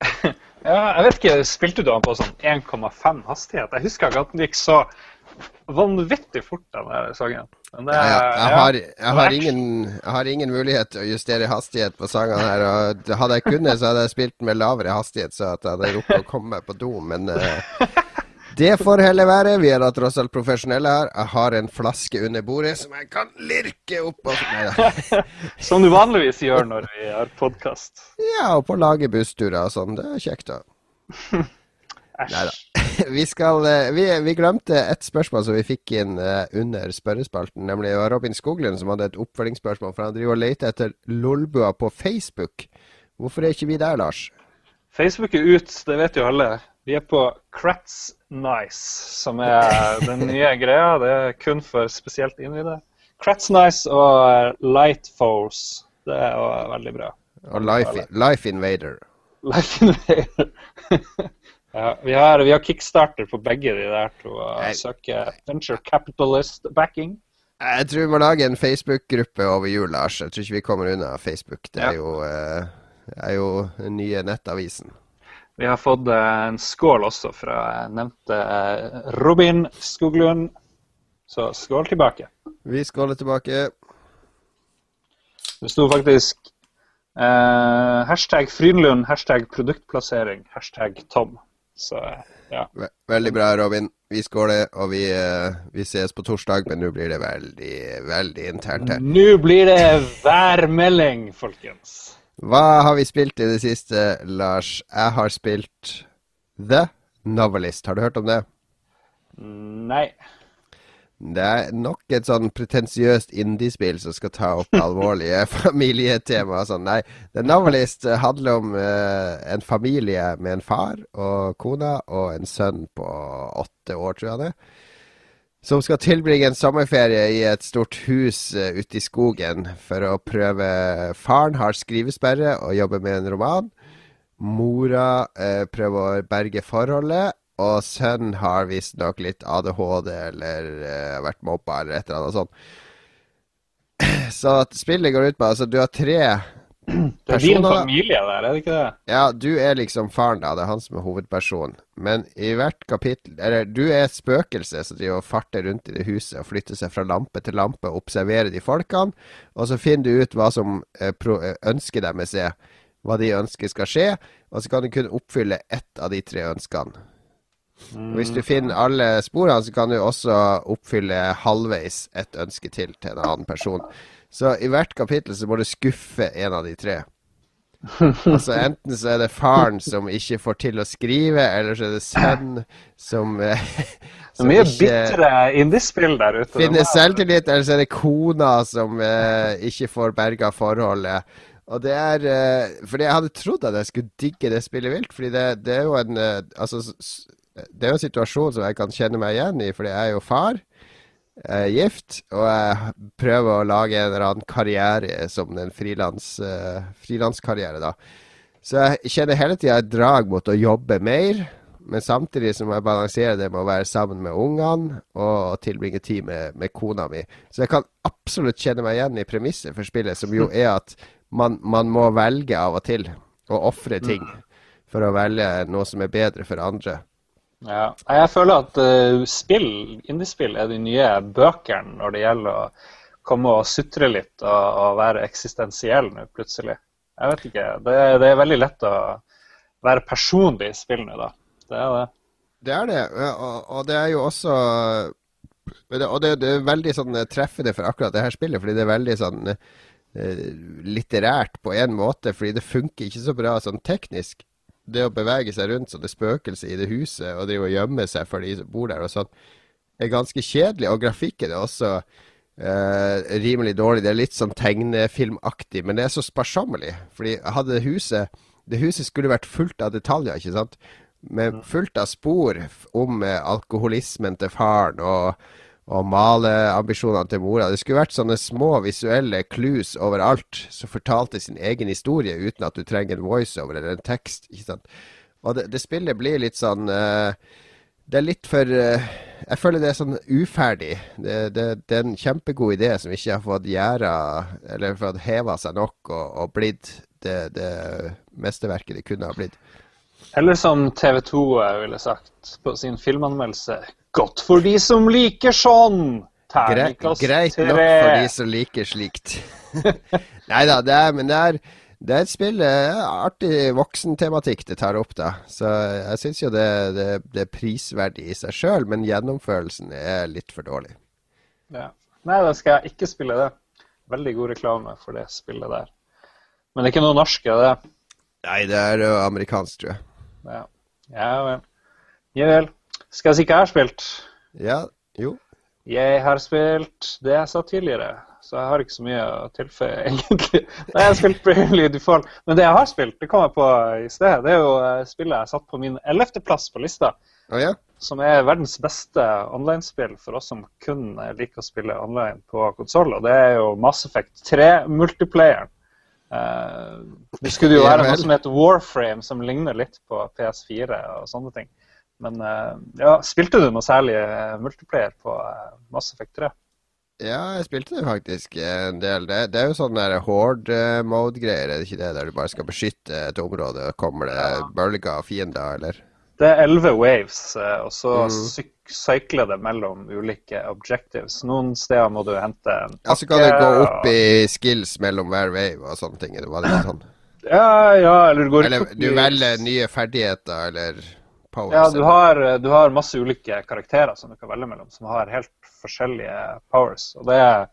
Ja, jeg vet ikke, Spilte du den på sånn 1,5 hastighet? Jeg husker ikke at den gikk så vanvittig fort, den der sangen. Men det, Ja, ja. Jeg, har, jeg, har ingen, jeg har ingen mulighet til å justere hastighet på sangene her. Og hadde jeg kunnet, så hadde jeg spilt med lavere hastighet, så at jeg hadde rukket å komme meg på do. Men eh, det får heller være. Vi er da tross alt profesjonelle her. Jeg har en flaske under bordet som jeg kan lirke opp. Og, da. Som du vanligvis gjør når vi har podkast. Ja, og på lage bussturer og sånn. Det er kjekt, da. Nei da. Vi, skal, eh, vi, vi glemte et spørsmål som vi fikk inn eh, under spørrespalten. Nemlig Robin Skoglund som hadde et oppfølgingsspørsmål. For han driver og leter etter Lolbua på Facebook. Hvorfor er ikke vi der, Lars? Facebook er ut, det vet jo alle. Vi er på Kratz Nice, som er den nye greia. Det er kun for spesielt innvidde. Kratz Nice og Light Force. Det er jo veldig bra. Og Life, Life Invader. Life Invader. ja, vi, har, vi har kickstarter på begge de der to. Nei. søker venture capitalist backing. Jeg tror vi må lage en Facebook-gruppe over jul, Lars. Jeg tror ikke vi kommer unna Facebook. Det er jo, det er jo den nye nettavisen. Vi har fått eh, en skål også fra nevnte eh, Robin Skoglund. Så skål tilbake. Vi skåler tilbake. Det sto faktisk eh, hashtag Frydenlund, hashtag produktplassering, hashtag Tom. Så ja. Veldig bra, Robin. Vi skåler, og vi, eh, vi ses på torsdag, men nå blir det veldig, veldig internt her. Nå blir det værmelding, folkens. Hva har vi spilt i det siste, Lars? Jeg har spilt The Novelist. Har du hørt om det? Nei. Det er nok et sånn pretensiøst indiespill som skal ta opp alvorlige familietemaer. sånn. Nei, The Novelist handler om eh, en familie med en far og kona og en sønn på åtte år, tror jeg det. Som skal tilbringe en sommerferie i et stort hus eh, ute i skogen for å prøve Faren har skrivesperre og jobber med en roman. Mora eh, prøver å berge forholdet, og sønnen har visstnok litt ADHD eller eh, vært mobba eller et eller annet sånt. Så spillet går ut på altså du har tre Det er din familie der, er det ikke det? Ja, du er liksom faren, da. Det er han som er hovedpersonen. Men i hvert kapittel Eller du er et spøkelse som driver og farter rundt i det huset og flytter seg fra lampe til lampe og observerer de folkene. Og så finner du ut hva som eh, eh, ønsket deres er. Hva de ønsker skal skje. Og så kan du kun oppfylle ett av de tre ønskene. Og Hvis du finner alle sporene, så kan du også oppfylle halvveis et ønske til til en annen person. Så i hvert kapittel så må du skuffe en av de tre. Altså Enten så er det faren som ikke får til å skrive, eller så er det sønnen som, som Det er mye bitre indiespill der ute. finner er- selvtillit, eller så er det kona som eh, ikke får berga forholdet. Og det er eh, Fordi jeg hadde trodd at jeg skulle digge det spillet vilt, fordi det, det er jo en eh, Altså, det er jo en situasjon som jeg kan kjenne meg igjen i, fordi jeg er jo far. Gift, og jeg prøver å lage en eller annen karriere som en eh, frilanskarriere, da. Så jeg kjenner hele tida et drag mot å jobbe mer, men samtidig så må jeg balansere det med å være sammen med ungene og tilbringe tid med, med kona mi. Så jeg kan absolutt kjenne meg igjen i premisset for spillet, som jo er at man, man må velge av og til, og ofre ting, for å velge noe som er bedre for andre. Ja. Jeg føler at uh, spill, indiespill er de nye bøkene når det gjelder å komme og sutre litt og, og være eksistensiell nå, plutselig. Jeg vet ikke. Det, det er veldig lett å være personlig i spillene da. Det er det. Det er det, og, og det er jo også Og det, det er veldig sånn eh, treffende for akkurat det her spillet, fordi det er veldig sånn eh, litterært på en måte, fordi det funker ikke så bra sånn teknisk. Det å bevege seg rundt som det spøkelset i det huset og drive og gjemme seg for de som bor der og sånn, er ganske kjedelig. Og grafikken er også eh, rimelig dårlig. Det er litt sånn tegnefilmaktig, men det er så sparsommelig. Fordi hadde det huset Det huset skulle vært fullt av detaljer, ikke sant? Med fullt av spor om eh, alkoholismen til faren og, og maleambisjonene til mora. Det skulle vært sånne små visuelle clues overalt som fortalte sin egen historie uten at du trenger en voiceover eller en tekst. Og det, det spillet blir litt sånn uh, Det er litt for uh, Jeg føler det er sånn uferdig. Det, det, det er en kjempegod idé som ikke har fått gjæra Eller fått heva seg nok og, og blitt det, det mesterverket det kunne ha blitt. Eller som TV 2 ville sagt på sin filmanmeldelse Godt for de som liker sånn! Greit, tre. greit nok for de som liker slikt. Nei da, det er, men det er, det er et spill det er Artig voksentematikk det tar opp, da. Så jeg syns jo det, det, det er prisverdig i seg sjøl, men gjennomførelsen er litt for dårlig. Ja. Nei, da skal jeg ikke spille det. Veldig god reklame for det spillet der. Men det er ikke noe norsk, er det? Nei, det er jo amerikansk, tror jeg. Ja, ja vel. Ja vel. Skal jeg si hva jeg har spilt? Ja, jo. Jeg har spilt det jeg sa tidligere, så jeg har ikke så mye å tilføye, egentlig. Nei, jeg har spilt Bravely Default. Men det jeg har spilt, det kom jeg på i sted, det er jo eh, spillet jeg satt på min ellevteplass på lista. Oh, ja? Som er verdens beste online-spill for oss som kun eh, liker å spille online på konsoll. Og det er jo Mass Effect 3-multiplayeren. Uh, det skulle jo være noe som heter Warframe, som ligner litt på PS4 og sånne ting. Men uh, ja, spilte du noe særlig eh, multiplayer på eh, Mass Effect 3? Ja, jeg spilte det faktisk en del. Det, det er jo sånn der horde-mode-greier, er det ikke det? Der du bare skal beskytte et område, og kommer det Ja. bølger av fiender, eller? Det er elleve waves, eh, og så Mm. Syk- det mellom ulike objectives. Noen steder må du hente en Ja, så kan du gå opp i skills mellom hver wave og sånne ting. Det var litt sånn. Ja, ja, eller du går Eller opp du velger nye ferdigheter, eller powers. Ja, du har, du har masse ulike karakterer som du kan velge mellom, som har helt forskjellige powers. Og det er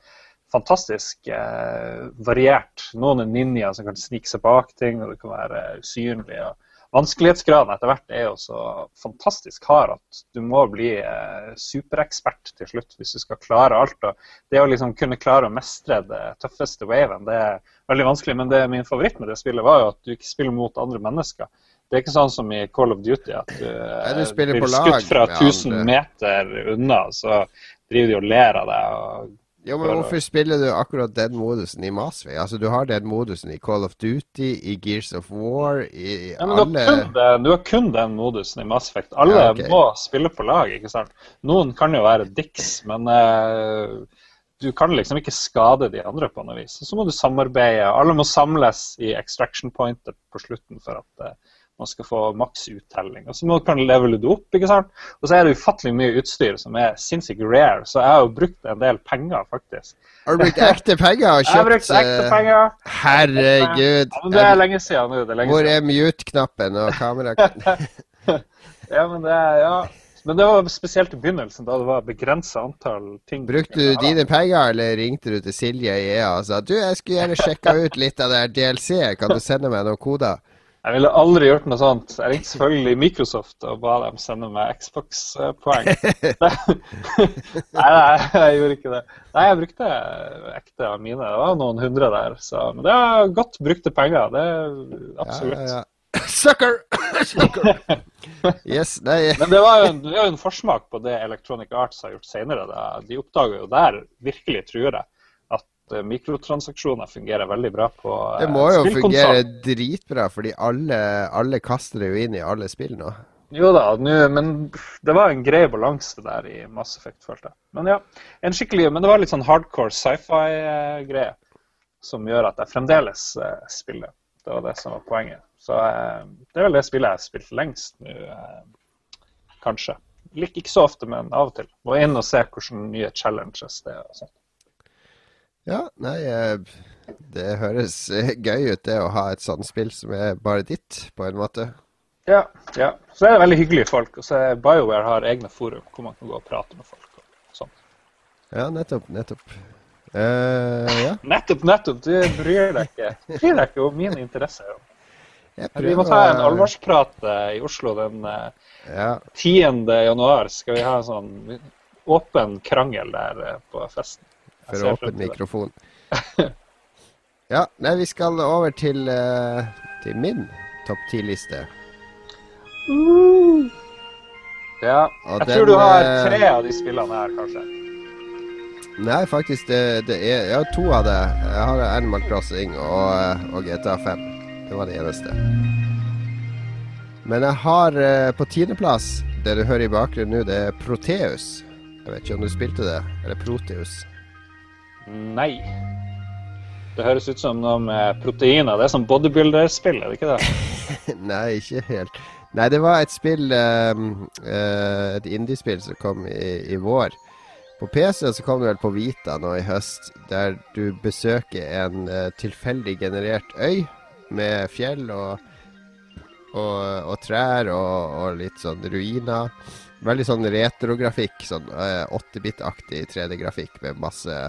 fantastisk eh, variert. Noen er ninjaer som kan snike seg bak ting, og det kan være usynlig. og Vanskelighetsgraden etter hvert er jo så fantastisk hard at du må bli eh, superekspert til slutt hvis du skal klare alt. Og det å liksom kunne klare å mestre det tøffeste waven, det er veldig vanskelig. Men det min favoritt med det spillet var jo at du ikke spiller mot andre mennesker. Det er ikke sånn som i Call of Duty at du, ja, du blir skutt fra med 1000 meter unna, så driver de og ler av deg. Og Jo, men hvorfor spiller du akkurat den modusen i Masvei? Altså, du har den modusen i Call of Duty, i Gears of War, i Ja, men alle du har kun den modusen i Mass Effect. Alle Ja, okay. må spille på lag. ikke sant? Noen kan jo være dicks, men uh, du kan liksom ikke skade de andre på noe vis. Så må du samarbeide. Alle må samles i extraction pointet på slutten for at eh, man skal få maks uttelling. Og så må, kan levele det opp. ikke sant? Og så er det ufattelig mye utstyr som er sinnssykt rare, så jeg har jo brukt en del penger, faktisk. Har du brukt ekte penger og Jeg har brukt ekte eh, penger. Herregud. Ja, men det er lenge siden nå. det er lenge Hvor er mute-knappen og kamera... Ja, men det er, ja. Men det var spesielt i begynnelsen, da det var begrensa antall ting. Brukte du dine penger, eller ringte du til Silje i EA og sa du, jeg skulle gjerne sjekka ut litt av det her DLC, kan du sende meg noen koder? Jeg ville aldri gjort noe sånt. Jeg ringte selvfølgelig Microsoft og ba dem sende meg Xbox-poeng. nei, nei, jeg gjorde ikke det. Nei, jeg brukte ekte av mine. Det var noen hundre der. Så, men det er godt brukte penger. Det er absolutt. Ja, ja, ja. Sucker! Sucker! Yes, nei Men det var jo en, det var jo en forsmak på det Electronic Arts har gjort senere. Da. De oppdager jo der, virkelig tror jeg, at eh, mikrotransaksjoner fungerer veldig bra på eh, Det må jo fungere dritbra, fordi alle, alle kaster det jo inn i alle spill nå. Jo da, nu, men det var en grei balanse der i Mass Effect, følte jeg. Men ja, en skikkelig, men det var litt sånn hardcore sci-fi-greie som gjør at jeg fremdeles eh, spiller. Det var det som var poenget. Så eh, det er vel det spillet jeg har spilt lengst nå, eh, kanskje. Ikke så ofte, men av og til. Må inn og se hvordan nye challenges det er. og sånt. Ja, nei eh, Det høres eh, gøy ut, det å ha et sånt spill som er bare ditt, på en måte. Ja, ja. Så er det veldig hyggelige folk. Og så er BioWare har egne forum hvor man kan gå og prate med folk. og sånt. Ja, nettopp, nettopp. Uh, ja, Nettopp, nettopp! Du bryr deg ikke, bryr deg ikke om mine interesser. Vi må ta en alvorsprat i Oslo den Ja, 10. januar. Skal vi ha en sånn åpen krangel der på festen. For åpen mikrofon. Ja, nei, vi skal over til, uh, til min topp ti-liste. Ja. Og Jeg den, tror du har eh, tre av de spillene her, kanskje. Nei, faktisk, det, det er Jeg har to av det. Jeg har Animal Crossing og, eh, og GTA 5. Det var det eneste. Men jeg har på tiendeplass det du hører i bakgrunnen nå, det er Proteus. Jeg vet ikke om du spilte det? Eller Proteus? Nei. Det høres ut som noe med proteiner. Det er sånn bodybuilder-spill, er det ikke det? Nei, ikke helt. Nei, det var et spill um, uh, Et indiespill som kom i, i, vår. På PC så kom det vel på Vita nå i høst, der du besøker en uh, tilfeldig generert øy med fjell og, og, og trær og, og, litt sånn ruiner. Veldig sånn retrografikk, sånn uh, 8-bit-aktig 3D-grafikk med masse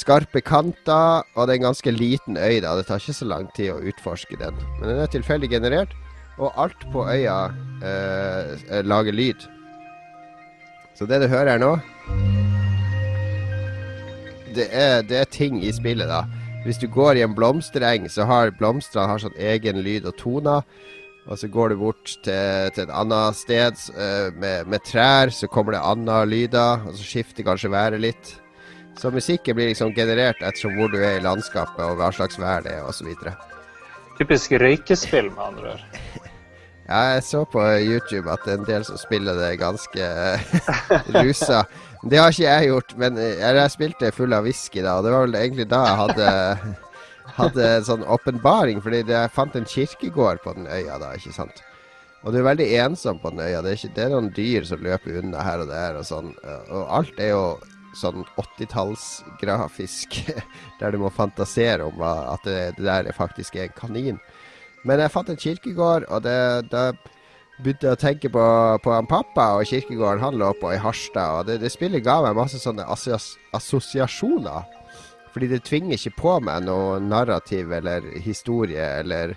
skarpe kanter, og det er en ganske liten øy. da, Det tar ikke så lang tid å utforske den. Men den er tilfeldig generert, og alt på øya eh, lager lyd. Så det du hører her nå det er, det er, ting i spillet, da. Hvis du går i en blomstereng, så har blomstene sånn egen lyd og toner. Og så går du bort til, til et annet sted uh, med, med, trær, så kommer det andre lyder. Og så skifter kanskje været litt. Så musikken blir liksom generert ettersom hvor du er i landskapet og hva slags vær det er osv. Typisk røykespill, med andre ord. Ja, jeg så på YouTube at det er en del som spiller det ganske rusa. Det har ikke jeg gjort, men jeg spilte full av whisky da, og det var vel egentlig da jeg hadde, hadde en sånn åpenbaring, fordi jeg fant en kirkegård på den øya da, ikke sant. Og du er veldig ensom på den øya. Det er, ikke, det er noen dyr som løper unna her og der og sånn. Og alt er jo sånn 80-tallsgrafisk, der du må fantasere om at det, det, der faktisk er en kanin. Men jeg fant en kirkegård, og det, da begynte jeg å tenke på, på han pappa og kirkegården han lå på i Harstad. Og det, det spillet ga meg masse sånne assosiasjoner. Fordi det tvinger ikke på meg noe narrativ eller historie eller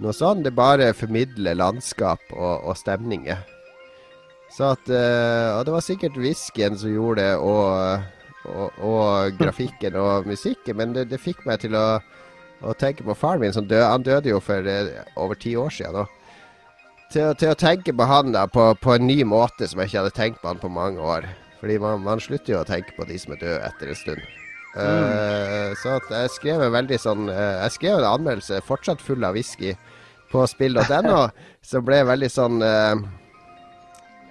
noe sånt. Det bare formidler landskap og, og stemninger. Så at uh, Og det var sikkert whiskyen som gjorde det, og, og, og grafikken og musikken, men det, det fikk meg til å, å, tenke på faren min, som døde. Han døde jo for uh, over ti år siden nå. Til, til, å tenke på han da på, på, en ny måte som jeg ikke hadde tenkt på han på mange år. Fordi man, man slutter jo å tenke på de som er døde etter en stund. Uh, mm. Så at jeg skrev en veldig sånn Jeg skrev en anmeldelse fortsatt full av whisky på spill.no, som ble veldig sånn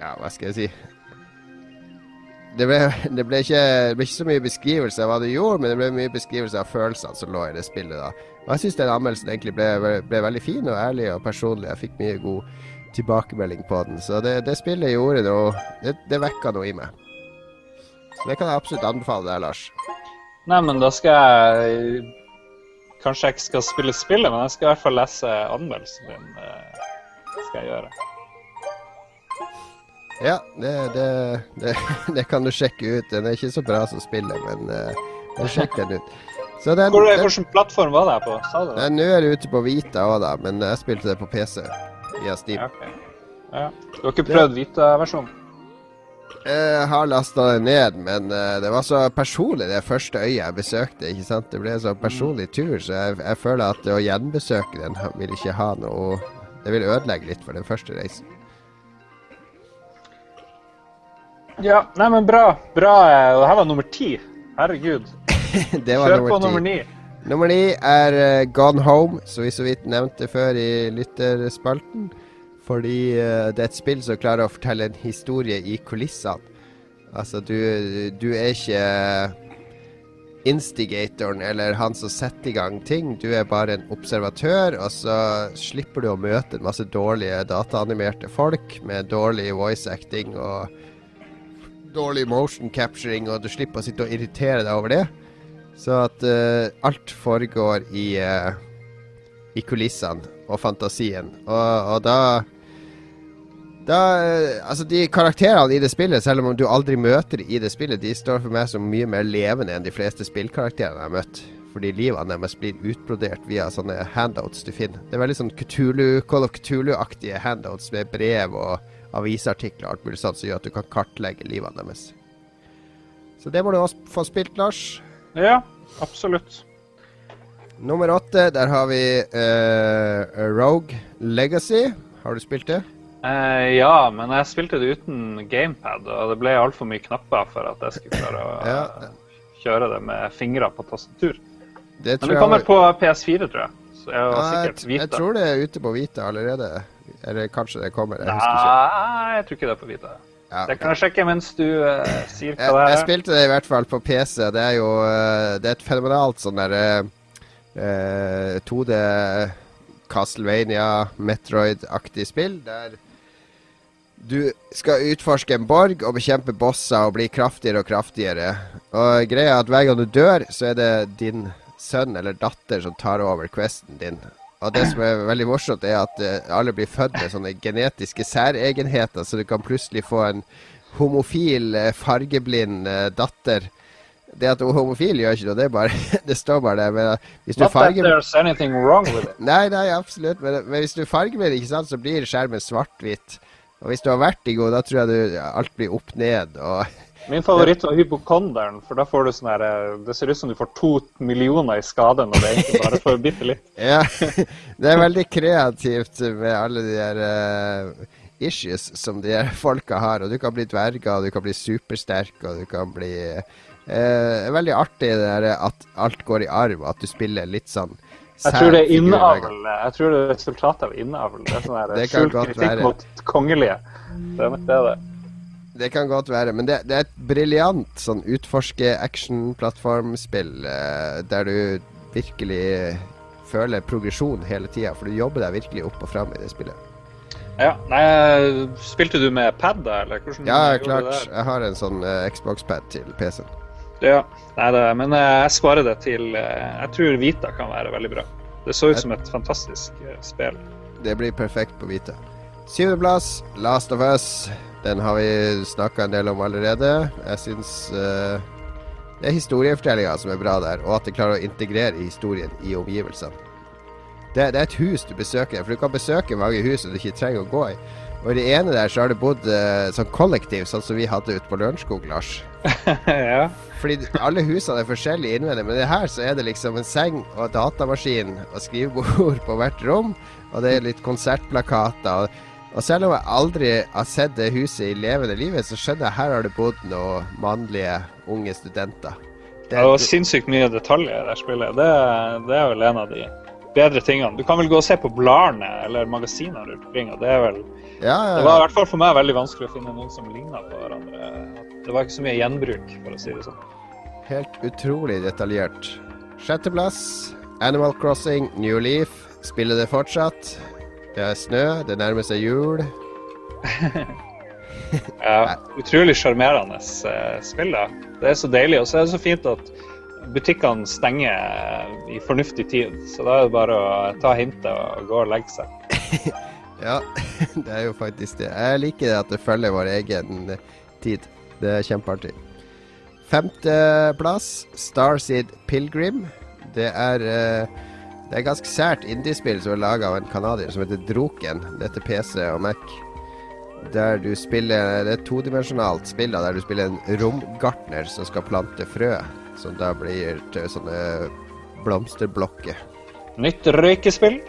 ja, hva skal jeg si det ble, det, ble ikke, det ble, ikke, så mye beskrivelse av hva du gjorde, men det ble mye beskrivelse av følelsene som lå i det spillet. da. Og Jeg syns den anmeldelsen egentlig ble, ble, veldig fin og ærlig og personlig. Jeg fikk mye god tilbakemelding på den. Så det, det spillet gjorde noe Det, det vekka noe i meg. Så det kan jeg absolutt anbefale deg, Lars. Nei, men da skal jeg Kanskje jeg ikke skal spille spillet, men jeg skal i hvert fall lese anmeldelsen din. Det skal jeg gjøre. Ja, det, det, det, det, kan du sjekke ut. Den er ikke så bra som spillet, men uh, sjekk den ut. Den, Hvor, hvilken plattform var det på? Sa du det? Nå er det ute på Vita òg, da, men jeg spilte det på PC via Steam. Ja, okay. ja. Du har ikke prøvd Vita-versjonen? Jeg har lasta det ned, men uh, det var så personlig det første øyet jeg besøkte. ikke sant? Det ble en så personlig tur, så jeg, jeg føler at å gjenbesøke den vil ikke ha noe Det vil ødelegge litt for den første reisen. Ja, nei, men bra. Bra. Og det her var nummer ti. Herregud. det var Kjør nummer på nummer ni. Nummer ni er uh, Gone Home, som vi så vidt nevnte før i lytterspalten. Fordi uh, det er et spill som klarer å fortelle en historie i kulissene. Altså, du, du er ikke instigatoren eller han som setter i gang ting. Du er bare en observatør, og så slipper du å møte en masse dårlige dataanimerte folk med dårlig voice acting og dårlig motion capturing, og du slipper å sitte og irritere deg over det. Så at uh, alt foregår i, uh, i kulissene og fantasien. Og, og da da, uh, altså De karakterene i det spillet, selv om du aldri møter i det spillet, de står for meg som mye mer levende enn de fleste spillkarakterene jeg har møtt. Fordi livene deres blir utbrodert via sånne handouts du finner. Det er veldig sånn Cthulhu, Call of Cthulhu-aktige handouts med brev og avisartikler og alt mulig sånt som gjør at du kan kartlegge livene deres. Så det må du også få spilt, Lars. Ja, absolutt. Nummer åtte, der har vi uh, Rogue Legacy. Har du spilt det? Uh, ja, men jeg spilte det uten gamepad, og det ble altfor mye knapper for at jeg skulle klare å ja. kjøre det med fingre på tastatur. Det men det kommer jeg... på PS4, tror jeg. Så jeg, ja, jeg, jeg, tror det er ute på Vita allerede. Eller kanskje det kommer. Jeg. Nei, jeg tror ikke det er på Vita. Ja, Det kan jeg sjekke mens du uh, sier hva det det jeg er. spilte det i hvert fall på PC. Det er jo eh, Det er et fenomenalt sånn derre uh, 2D Castlevania, Metroid-aktig spill der du skal utforske en borg og bekjempe bosser og bli kraftigere og kraftigere. Og greia er at hver gang du dør, så er det din sønn eller datter som tar over questen din. Og det som er veldig morsomt, er at eh, alle blir født med sånne genetiske særegenheter, så du kan plutselig få en homofil, eh, fargeblind eh, datter. Det at hun er homofil, gjør ikke noe. Det, bare, det står bare der. Men hvis du fargeblind. Nei, nei, absolutt. Men, men hvis du fargeblind, ikke sant, så blir skjermen svart-hvitt. Og hvis du har vært i god, da tror jeg du, alt blir opp ned. Og Min favoritt var hypokonderen, for da får du sånn her eh, Det ser ut som du får to millioner i skade når det egentlig bare får bitte litt. ja, det er veldig kreativt med alle de der uh, issues som de her folka har. Og du kan bli dverger, og du kan bli supersterk, og du kan bli uh, Veldig artig det der at alt går i arv, at du spiller litt sånn Jeg tror det er innavl. Jeg tror det er resultatet av innavl. Det er sånn her skjult kritikk være. mot kongelige. Det er nok det det er. Det kan godt være, men det, det er et briljant sånn utforske-action-plattformspill eh, der du virkelig føler progresjon hele tida, for du jobber deg virkelig opp og fram i det spillet. Ja, nei, Spilte du med pad, da, eller hvordan Ja, klart. Jeg har en sånn eh, Xbox-pad til PC-en. Ja, nei, det, men eh, jeg sparer det til eh, Jeg tror Vita kan være veldig bra. Det så ut som et fantastisk eh, spill. Det blir perfekt på hvite. Syvendeplass, Last of Us. Den har vi snakka en del om allerede. Jeg syns uh, det er historiefortellinga som er bra der, og at det klarer å integrere historien i omgivelsene. Det, det er et hus du besøker, for du kan besøke mange hus som du ikke trenger å gå i. Og i det ene der så har det bodd uh, sånn kollektiv, sånn som vi hadde ute på Lørenskog, Lars. ja. Fordi alle husene er forskjellige innvendig, men det her så er det liksom en seng og datamaskin og skrivebord på hvert rom, og det er litt konsertplakater. Og, og selv om jeg aldri har sett det huset i levende livet, så skjønner jeg her har det bodd noen mannlige unge studenter. Det, Det var sinnssykt mye detaljer i det spillet. Det, det er vel en av de bedre tingene. Du kan vel gå og se på bladene eller magasinene rundt omkring, og det er vel ja, ja, Det var i hvert fall for meg veldig vanskelig å finne noen som ligna på hverandre. Det var ikke så mye gjenbruk, for å si det sånn. Helt utrolig detaljert. Sjetteplass, Animal Crossing, New Leaf. Spiller det fortsatt? Det er snø, det nærmer seg jul. Ja, utrolig sjarmerende eh, spill. da. Det er så deilig. Og så er det så fint at butikkene stenger eh, i fornuftig tid. Så da er det bare å ta hintet og gå og legge seg. Ja, det er jo faktisk det. Jeg liker det at det følger vår egen tid. Det er kjempeartig. Femteplass, Starseed Pilgrim. Det er eh, Det er ganske sært indiespill som er laga av en canadier som heter Droken. Dette PC og Mac. Der du spiller Det er et todimensjonalt spill der du spiller en romgartner som skal plante frø. Som da blir til sånne blomsterblokker. Nytt røykespill.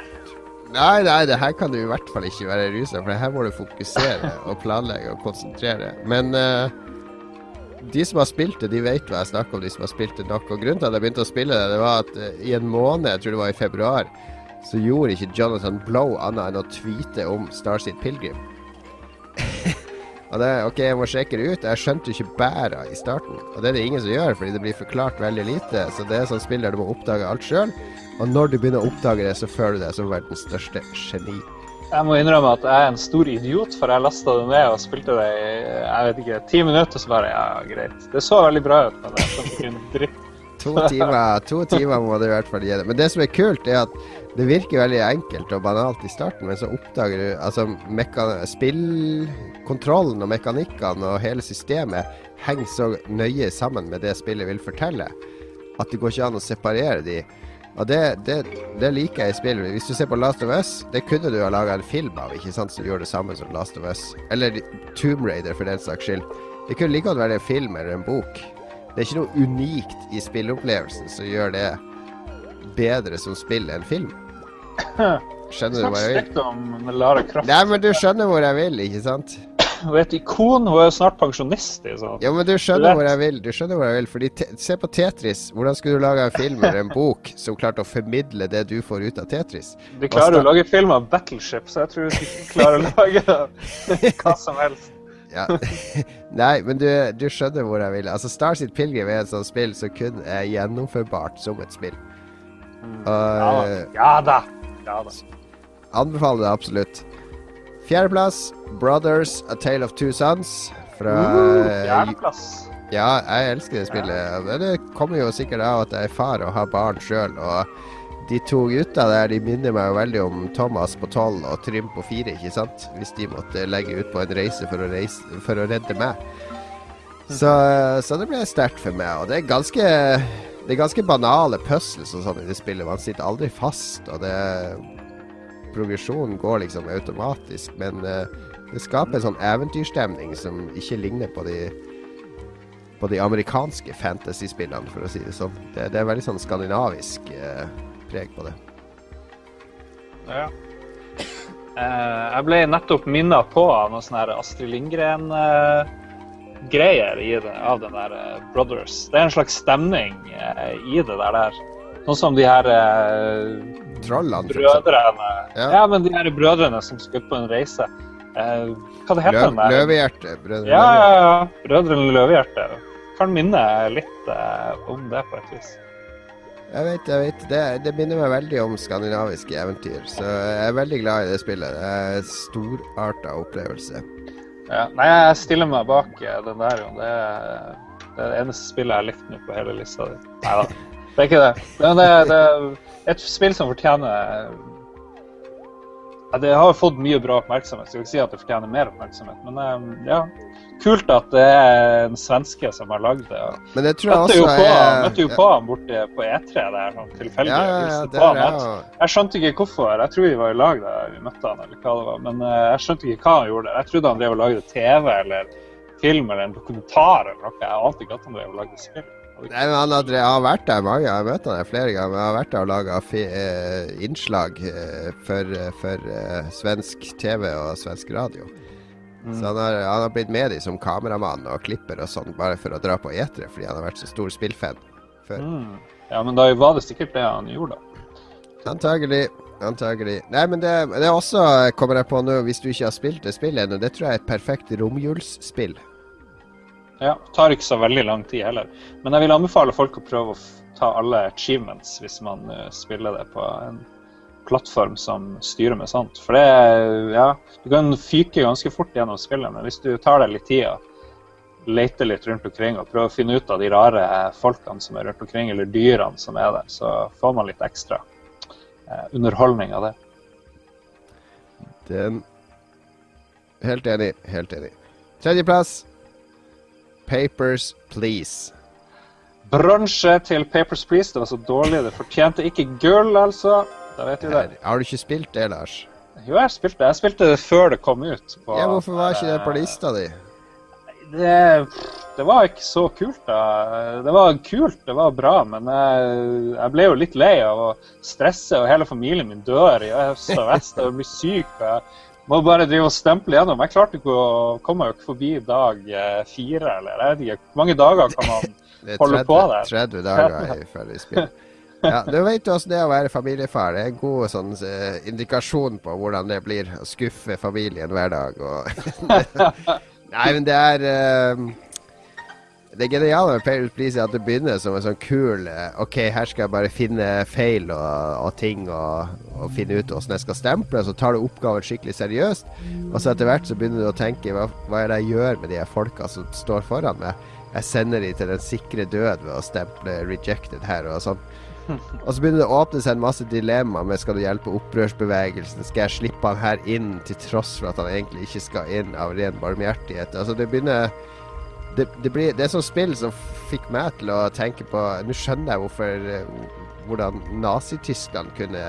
Nei, nei, det her kan du i hvert fall ikke være rusa, for her må du fokusere og planlegge og konsentrere. Men eh, de som har spilt det, de vet hva jeg snakker om, de som har spilt det nok. Og grunnen til at jeg begynte å spille det, det var at eh, i en måned, jeg tror det var i februar, så gjorde ikke Jonathan Blow annet enn å tweete om Starseed Pilgrim. og det, ok, jeg må sjekke det ut. Jeg skjønte jo ikke bæra i starten. Og det er det ingen som gjør, fordi det blir forklart veldig lite. Så det er sånn spill der du må oppdage alt sjøl. Og når du begynner å oppdage det, så føler du deg som verdens største geni. Jeg må innrømme at jeg er en stor idiot, for jeg lasta det ned og spilte det i jeg vet ikke, ti minutter, så bare ja, greit. Det så veldig bra ut, men jeg skjønte ikke en dritt. To timer, to timer må du i hvert fall gi det. Men det som er kult, er at det virker veldig enkelt og banalt i starten, men så oppdager du altså spillkontrollen og mekanikkene og hele systemet henger så nøye sammen med det spillet vil fortelle, at det går ikke an å separere de. Og det, det, det liker jeg i spill. Hvis du ser på Last of Us, det kunne du ha laga en film av, ikke sant, som gjør det samme som Last of Us. Eller Tomb Raider, for den saks skyld. Det kunne like godt være en film eller en bok. Det er ikke noe unikt i spillopplevelsen som gjør det bedre som spill enn film. Skjønner du hva jeg vil? stygt om Lara Croft. Nei, men du skjønner hvor jeg vil, ikke sant? Hun er et ikon. Hun er snart pensjonist. sånn. Ja, men du skjønner hvor jeg vil. Du skjønner hvor jeg vil. Fordi Se på Tetris. Hvordan skulle du lage en film eller en bok som klarte å formidle det du får ut av Tetris? De klarer jo å lage film av Battleship, så jeg tror de klarer å lage hva som helst. Ja. Nei, men du, du skjønner hvor jeg vil. Altså, Starseed Pilgrim er et sånt spill som kun er gjennomførbart som et spill. Og Ja da. Ja da. Ja, da. anbefaler det absolutt. Fjerdeplass, Brothers, A Tale of Two Sons. Fra Uh, Fjerdeplass. Ja, jeg elsker det spillet. Det kommer jo sikkert av at jeg er far og har barn sjøl. Og de to gutta der de minner meg jo veldig om Thomas på tolv og Trym på fire, ikke sant? Hvis de måtte legge ut på en reise for å, reise, for å redde meg. Så, så det ble sterkt for meg. Og det er ganske Det er ganske banale puzzles og sånn i det spillet. Man sitter aldri fast, og det Progresjonen går liksom automatisk, men eh, det skaper en sånn eventyrstemning som ikke ligner på de på de amerikanske fantasyspillene, for å si det sånn. Det, det er veldig sånn skandinavisk eh, preg på det. Ja. Eh, jeg ble nettopp minna på noe sånn her Astrid Lindgren-greier i av den der eh, Brothers. Det er en slags stemning eh, i det der. der. Sånn som de her eh, Trollene, brødrene Ja. ja. men de her brødrene som skulle på en reise. Eh, hva det heter Løv, den der? løvehjerte. Brødrene Ja, ja, ja. Brødrene Løvehjerte. Kan minne litt eh, om det på et vis. Jeg vet, jeg vet. Det, det minner meg veldig om skandinaviske eventyr, så jeg er veldig glad i det spillet. Det er en storarta opplevelse. Ja. Nei, jeg stiller meg bak eh, den der. Det er det er det eneste spillet jeg har likt nå på hele lista di. Nei da, det er ikke det. Men det, det er et spill som fortjener ja, Det har jo fått mye bra oppmerksomhet. Skal ikke si at det fortjener mer oppmerksomhet, men eh, ja. Kult at det er en svenske som har lagd det. Men det tror jeg Møtte jo også på, er møtte jo på han borte på E3 der, sånn tilfeldig. Ja, ja, ja, det er han. jeg Jeg- skjønte ikke hvorfor. Jeg tror vi var i lag da vi møtte han, eller hva det var. Men eh, jeg skjønte ikke hva han gjorde. Jeg trodde han drev og lagde TV eller film eller en dokumentar eller noe. Jeg ante ikke at han drev og lagde spill. Nei, men han har, jeg har vært der mange Jeg har møtt han der flere ganger. Men han har vært der og laga eh, innslag eh, for, for eh, svensk TV og svensk radio. Så han har, han har blitt med de som kameramann og klipper og sånn, bare for å dra på etere, fordi han har vært så stor spillfan før. Mm. Ja, men da var det sikkert det han gjorde, da. Antagelig. Antagelig. Nei, men det, det er også, kommer jeg på nå, hvis du ikke har spilt det spillet ennå, det tror jeg er et perfekt romjulsspill. Ja, Tar ikke så veldig lang tid heller. Men jeg vil anbefale folk å prøve å ta alle achievements hvis man eh, spiller det på en plattform som styrer med sånt. For det Ja, du kan fyke ganske fort gjennom spillet, men hvis du tar deg litt tid og leter litt rundt omkring og prøver å finne ut av de rare folkene som er rundt omkring, eller dyrene som er der, så får man litt ekstra eh, underholdning av det. Den Helt enig. Helt enig. Tredjeplass. Papers, Please. Bronse til Papers, Please. Det var så dårlig. Det fortjente ikke gull, altså. Da vet vi det. Har du ikke spilt det, Lars? Jo, jeg spilte det. Jeg spilte det før det kom ut. På, Ja, Hvorfor var ikke det på lista di? Det, det var ikke så kult, da. Det var kult, det var bra, men jeg, jeg ble jo litt lei av å stresse, og hele familien min dør i øst og vest og blir syk. og jeg må bare drive og stemple gjennom. Jeg klarte ikke å komme jo ikke forbi dag eh, fire, eller jeg vet ikke. Hvor mange dager kan man holde er Holder 30, på der. 30 dager i ferdig spill. Ja, Du vet jo hvordan det er å være familiefar. Det er en god sånn, eh, indikasjon på hvordan det blir å skuffe familien hver dag. Og Nei, men det er eh, Det geniale med Payroll Please er at det begynner som en sånn kul eh, OK, her skal jeg bare finne feil og, og ting og, og finne ut hvordan jeg skal stemple. Så tar du oppgaven skikkelig seriøst. Og så etter hvert så begynner du å tenke hva, hva er det jeg gjør med de folka som står foran meg? Jeg sender de til den sikre død ved å stemple 'rejected' her og sånn. Og så begynner det å åpne seg en masse dilemmaer med skal du hjelpe opprørsbevegelsen, skal jeg slippe han her inn til tross for at han egentlig ikke skal inn av ren barmhjertighet. Altså det begynner det, det, blir, det er sånn spill som fikk meg til å tenke på Nå skjønner jeg hvorfor eh, hvordan Nazi-Tyskland kunne,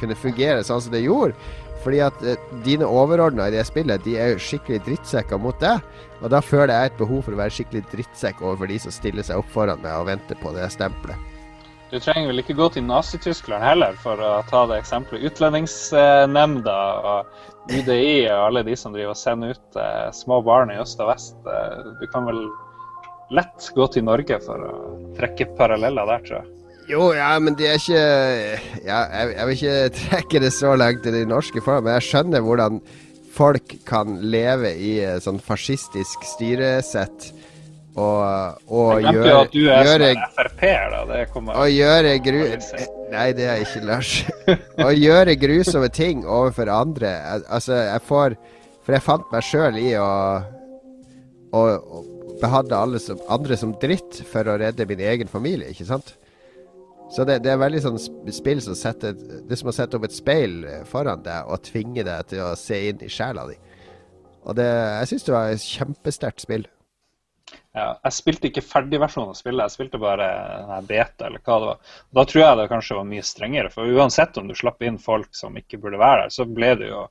kunne fungere sånn som det gjorde. Fordi at eh, dine overordna i det spillet, de er jo skikkelig drittsekker mot deg. Og da føler jeg et behov for å være skikkelig drittsekk overfor de som stiller seg opp foran meg og venter på det stempelet. Du trenger vel ikke gå til Nazi-Tyskland heller for å ta det eksempelet. Utlendingsnemnda og UDI og alle de som driver og sender ut eh, små barn i øst og vest. Eh, du kan vel lett gå til Norge for å trekke paralleller der, tror jeg. Jo, ja, men det er ikke ja, jeg, jeg, vil ikke trekke det så langt i de norske forhold, men jeg skjønner hvordan folk kan leve i sånn fascistisk styresett og, og jeg gjøre at du er gjøre, sånn Frp-er, da. Det kommer og gjøre gru... Nei, det er ikke Lars. Å gjøre grusomme ting overfor andre. Altså, jeg får For jeg fant meg sjøl i å, å, å behandle alle som, andre som dritt for å redde min egen familie, ikke sant? Så det, det, er veldig sånn spill som setter Det er som å sette opp et speil foran deg og tvinge deg til å se inn i sjela di. Og det, jeg syns det var et kjempesterkt spill. Ja, jeg spilte ikke ferdigversjonen av spillet, jeg spilte bare beta eller hva det var. Da tror jeg det kanskje var mye strengere, for uansett om du slapp inn folk som ikke burde være der, så ble det jo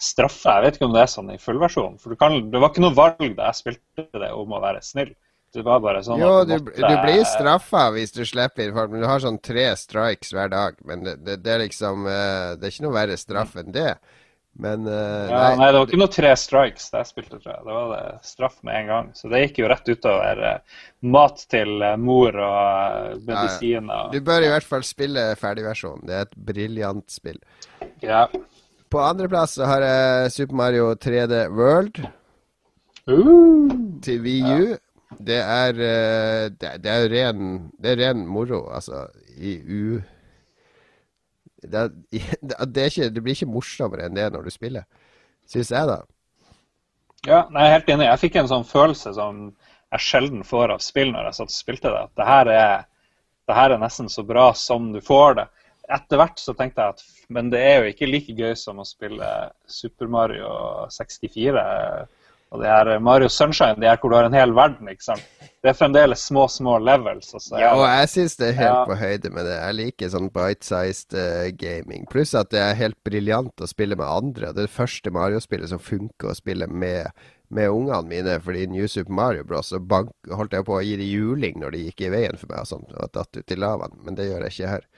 straffa. Jeg vet ikke om det er sånn i fullversjonen, for kan, det var ikke noe valg da jeg spilte det om å være snill. Det var bare sånn jo, du, måtte... du, blir straffa hvis du slipper inn folk, men du har sånn tre strikes hver dag. Men det, det, det er liksom eh, Det er ikke noe verre straff enn det. Men uh, ja, nei, det var ikke noe tre strikes Det jeg spilte, tror jeg. Det var det straff med en gang. Så det gikk jo rett utover uh, mat til uh, mor og medisiner. Ja, du bør i hvert fall spille ferdigversjonen. Det er et briljant spill. Ja. På andreplass har jeg Super Mario 3D World uh, til VU. Ja. Det er, det, det er ren, det er ren moro, altså. I u det, det, ikke, det, blir ikke morsommere enn det når du spiller, syns jeg, da. Ja, jeg er helt enig. Jeg fikk en sånn følelse som jeg sjelden får av spill når jeg satt og spilte det. At det her, er, det her er nesten så bra som du får det. Etter hvert så tenkte jeg at men det er jo ikke like gøy som å spille Super Mario 64 og det er Mario Sunshine, det er hvor du har en hel verden. ikke sant? Det er fremdeles små, små levels. Altså. Ja, og jeg syns det er helt ja. på høyde med det. Jeg liker sånn bite-sized uh, gaming. Pluss at det er helt briljant å spille med andre. Det er det første Mario-spillet som funker å spille med, med ungene mine. Fordi i New Super Mario Bros. så bank, holdt jeg på å gi dem juling når de gikk i veien for meg og sånt, og datt ut i lavaen. Men det gjør jeg ikke her.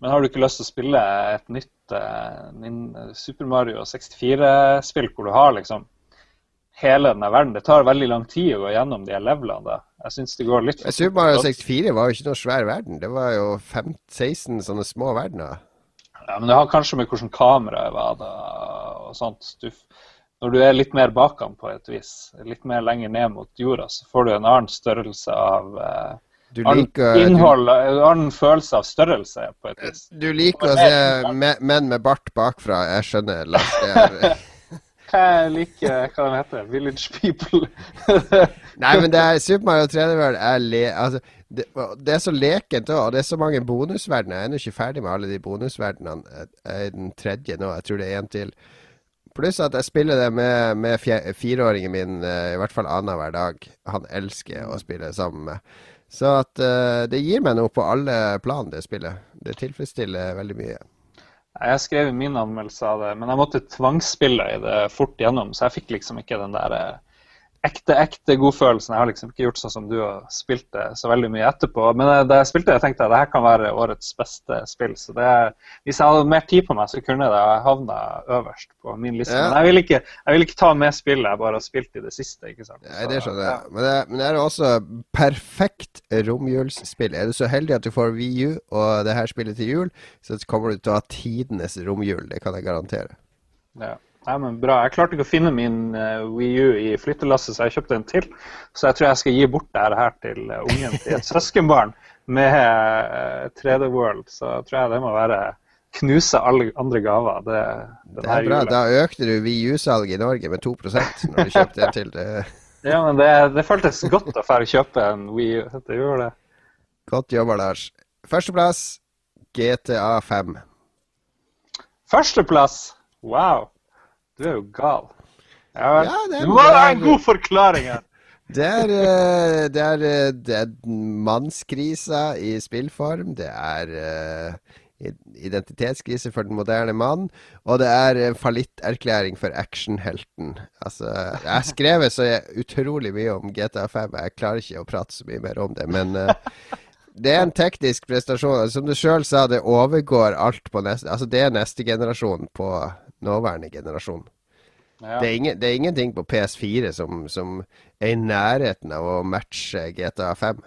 Men har du ikke lyst til å spille et nytt uh, Super Mario 64-spill hvor du har liksom hele denne verden. Det tar veldig lang tid å gå gjennom de levelene. Jeg synes det går litt for Super Mario 64 var jo ikke noe svær verden. Det var jo 15-16 sånne små verdener. Ja, Men det har kanskje med hvordan kameraet var da, og sånt. Du, når du er litt mer bakan på et vis, litt mer lenger ned mot jorda, så får du en annen størrelse av eh, liker, innhold, en annen følelse av størrelse på et vis. Du liker å se menn med bart bakfra, jeg skjønner, Lars. Det er jeg liker hva den heter. Village People. Nei, men det er Super Mario 3D World. Altså, det, det, er så lekent òg, og det er så mange bonusverdener. Jeg er ennå ikke ferdig med alle de bonusverdenene. Jeg er den tredje nå. Jeg tror det er en til. Pluss at jeg spiller det med, med fireåringen min i hvert fall annenhver dag. Han elsker å spille sammen med. Så at det gir meg noe på alle plan, det spillet. Det tilfredsstiller veldig mye. Jeg skrev min anmeldelse av det, men jeg måtte tvangsspille i det fort gjennom, så jeg fikk liksom ikke den der eh, ekte, ekte godfølelsen. Jeg har liksom ikke gjort sånn som du har spilt det så veldig mye etterpå. Men da jeg spilte det, tenkte jeg at det her kan være årets beste spill. Så det, hvis jeg hadde mer tid på meg, så kunne det havna øverst på min liste. Ja. Men jeg vil, ikke, jeg vil, ikke, ta med spillet jeg bare har spilt i det siste. ikke sant? Nei, det skjønner jeg. Ja. Men, det, men det er også perfekt romjulsspill. Er du så heldig at du får VU og det her spillet til jul, så kommer du til å ha tidenes romjul. Det kan jeg garantere. Ja. Nei, men Bra. Jeg klarte ikke å finne min uh, Wii U i flyttelasset, så jeg kjøpte en til. Så jeg tror jeg skal gi bort det her til uh, ungen til et søskenbarn med uh, 3D World. Så tror jeg det må være knuse alle andre gaver. Det, det er bra. Julen. Da økte du Wii U-salget i Norge med 2% når du kjøpte en til. Det. ja, men det, det føltes godt å få kjøpe en Wii U. Det gjorde det. Godt jobba, Lars. Førsteplass GTA 5. Førsteplass? Wow. Du er jo gal. Ja, det er, det er en god forklaring her. Det er, eh, det er, eh, det er mannskrisa i spillform. Det er uh, identitetskrise for den moderne mann. Og det er fallitterklæring for actionhelten. Altså, jeg har skrevet så utrolig mye om GTA5. Jeg klarer ikke å prate så mye mer om det. Men det er en teknisk prestasjon. Som du sjøl sa, det overgår alt på neste Altså, det er neste generasjon på nåværende generasjon. Ja. Det, er ingen, det er ingenting på PS4 som, som er i nærheten av å matche GTA 5.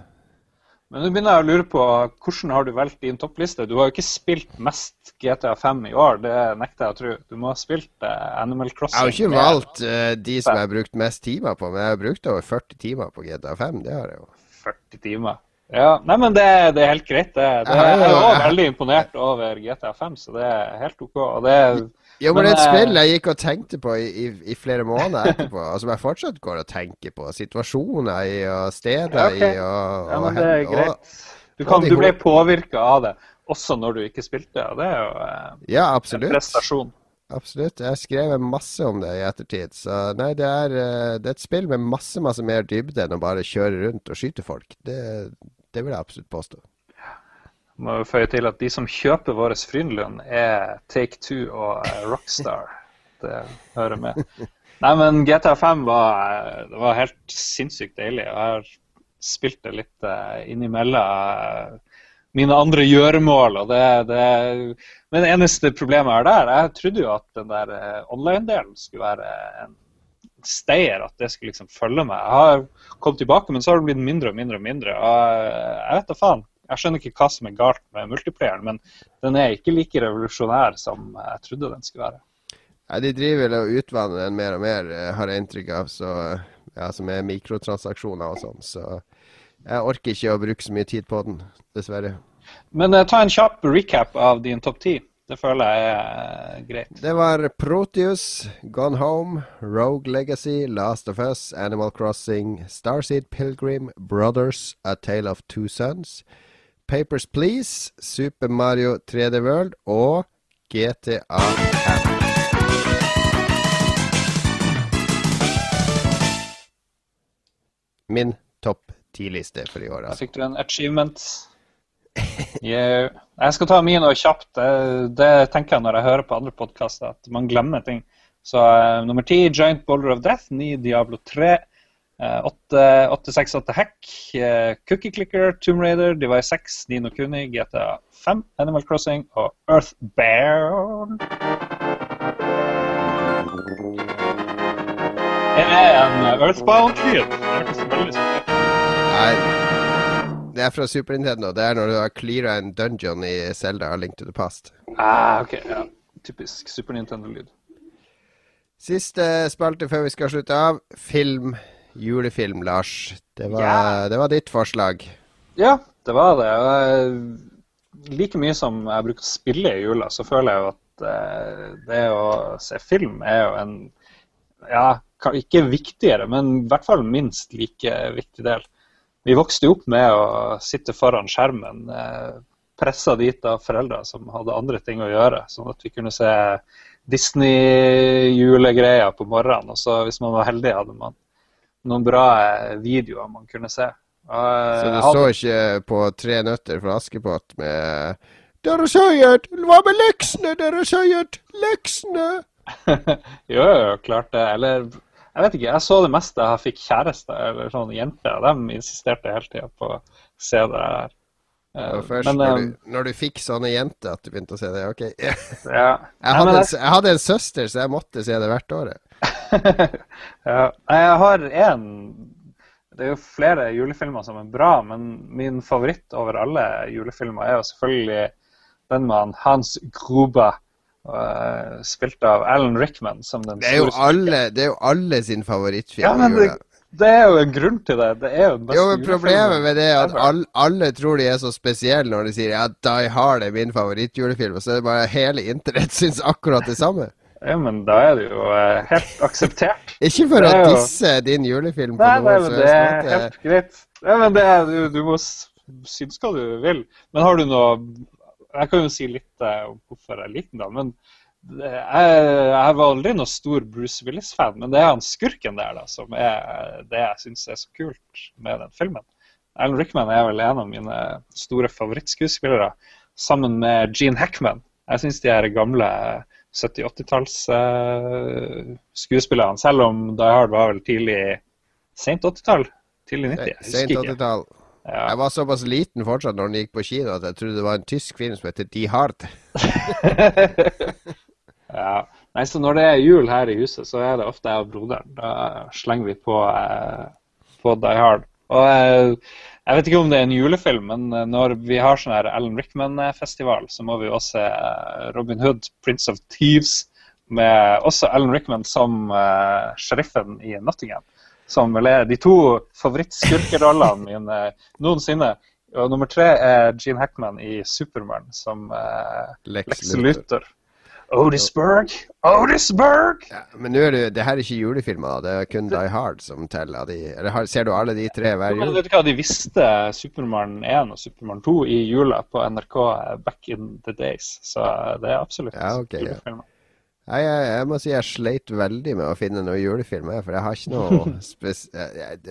Men nå begynner jeg å lure på hvordan har du valgt din toppliste? Du har jo ikke spilt mest GTA 5 i år, det nekter jeg å tro. Du må ha spilt Animal Animal Jeg har ikke valgt uh, de som jeg har brukt mest timer på, men jeg har brukt over 40 timer på GTA 5. Det har jeg jo. 40 timer. Ja, nei, men det, det er helt greit. Det, det, jeg er òg veldig imponert over GTA 5, så det er helt OK. Og det, Jo, men Men, det er et eh, spill jeg gikk og tenkte på i, i, i flere måneder etterpå, og som jeg fortsatt går og tenker på. Situasjoner i, og steder Ja, okay. i, og, ja, men det er greit. Du, kan, du ble påvirka av det også når du ikke spilte, og det er jo eh, Ja, en prestasjon. Absolutt. Jeg skrev masse om det i ettertid. Så nei, det er, eh, det er et spill med masse, masse mer dybde enn å bare kjøre rundt og skyte folk. Det, det vil jeg absolutt påstå. Må jo føye til at de som kjøper vår Frynlund, er Take Two og eh, Rockstar. Det hører med. Nei, men GTA 5 var, eh, det var helt sinnssykt deilig. Jeg har spilt det litt uh, innimellom eh, mine andre gjøremål. og det, det, Men det eneste problemet har der, jeg trodde jo at den der eh, online-delen skulle være en stayer, at det skulle liksom følge meg. Jeg har kommet tilbake, men så har det blitt mindre og mindre og mindre. og eh, Jeg vet da faen. Jeg skjønner ikke hva som er galt med multiplayeren, men den er ikke like revolusjonær som jeg trodde den skulle være. Nei, De driver vel og utvanner den mer og mer, eh, har jeg inntrykk av. Så, ja, Som er mikrotransaksjoner og sånn. Så jeg orker ikke å bruke så mye tid på den, dessverre. Men uh, ta en kjapp recap av din topp ti. Det føler jeg er eh, greit. Det var Proteus, Gone Home, Rogue Legacy, Last of Us, Animal Crossing, Starseed Pilgrim, Brothers, A Tale of Two Sons, Papers, Please, Super Mario 3D World og GTA 5. Min topp ti-liste for i år. Da fikk du en achievement. Yeah. Jeg skal ta min og kjapt. Det, tenker jeg når jeg hører på andre podkaster, at man glemmer ting. Så uh, nummer ti, Giant Boulder of Death. Ni, Diablo 3. Eh, 8, 868 Hack. eh, Cookie Clicker, Tomb Raider, Device 6, Nino Kuni, GTA 5, Animal Crossing og Earthbound. Det er en Earthbound-lyd. Det er fra Super Nintendo. Det er når du har cleara en dungeon i Zelda og Link to the Past. Ah, ok, ja. Typisk Super Nintendo-lyd. Siste spalte før vi skal slutte av. Film. Julefilm, Lars. Det var, Ja. det var ditt forslag. Ja, det var det. Like mye som jeg bruker å spille i jula, så føler jeg jo at eh, det å se film er jo en Ja, ikke viktigere, men i hvert fall minst like viktig del. Vi vokste jo opp med å sitte foran skjermen, eh, pressa dit av foreldre som hadde andre ting å gjøre, sånn at vi kunne se Disney-julegreier på morgenen. Og så hvis man var heldig, hadde man noen bra eh, videoer man kunne se. Og, eh, Så du hadde- så ikke på Tre nøtter fra Askepott med Dere sier Hva med leksene? Dere sier leksene! jo, jo, klart det. Eller jeg vet ikke, jeg så det meste jeg fikk kjæreste eller sånne jenter. De insisterte hele tida på å se det her. Det Eh, først Men når, du, når du fikk sånne jenter at du begynte å se det. Ok. Ja. jeg, hadde, en, jeg- hadde en søster, så jeg måtte se det hvert år. ja. Jeg har én Det er jo flere julefilmer som er bra, men min favoritt over alle julefilmer er jo selvfølgelig den med han Hans Gruber, eh, spilt av Alan Rickman som den Det er jo alle, det er jo alle sin favorittfilm. Ja, men det, det er jo en grunn til det. Det er jo den beste Jo, men Problemet med det er at alle, alle tror de er så spesielle når de sier ja, Die Hard er min favorittjulefilm, og så er det bare hele internett syns akkurat det samme. Ja, men da er det jo eh, helt akseptert. Ikke for å er jo- disse din julefilm på Nei, nei, men det er helst helt greit. Ja, men det er, du, du må synes hva du vil. Men har du noe Jeg kan jo si litt eh, om hvorfor jeg liker den, da. Men jeg, jeg var aldri noen stor Bruce Willis-fan, men det er han skurken der da, som er det jeg syns er så kult med den filmen. Alan Rickman er vel en av mine store favorittskuespillere, sammen med Gene Hackman. Jeg syns de her gamle 70-80-talls uh, skuespillerne, selv om Die Hard var vel tidlig Sent 80-tall? Tidlig 90? Jeg Sent husker ikke. 80-tall. Ja. Jeg var såpass liten fortsatt når den gikk på kino at jeg trodde det var en tysk film som heter Die Hard. Ja. Nei, så når det er jul her i huset, så er det ofte jeg og broderen. Da slenger vi på, eh, på Die Hard. Og eh, jeg vet ikke om det er en julefilm, men eh, når vi har sånn her Alan Rickman-festival, så må vi også se eh, Robin Hood, Prince of Thieves, med også Alan Rickman som uh, sheriffen i Nottingham. Som vel er de to favorittskurkerollene mine noensinne. Og nummer tre er Gene Hackman i Supermann som uh, Lex Lex Luthor. Luthor. Otisburg! Otisburg! Ja, men nå er det, det her er ikke julefilmer, det er kun Die Hard som teller. De, eller har, ser du alle de tre hver jul? vet du hva, De visste Supermann 1 og Supermann 2 i jula på NRK back in the days. Så det er absolutt Ja, ok, ja. julefilmer. Nei, jeg, jeg må si jeg sleit veldig med å finne noen julefilmer, for jeg har ikke noe spes...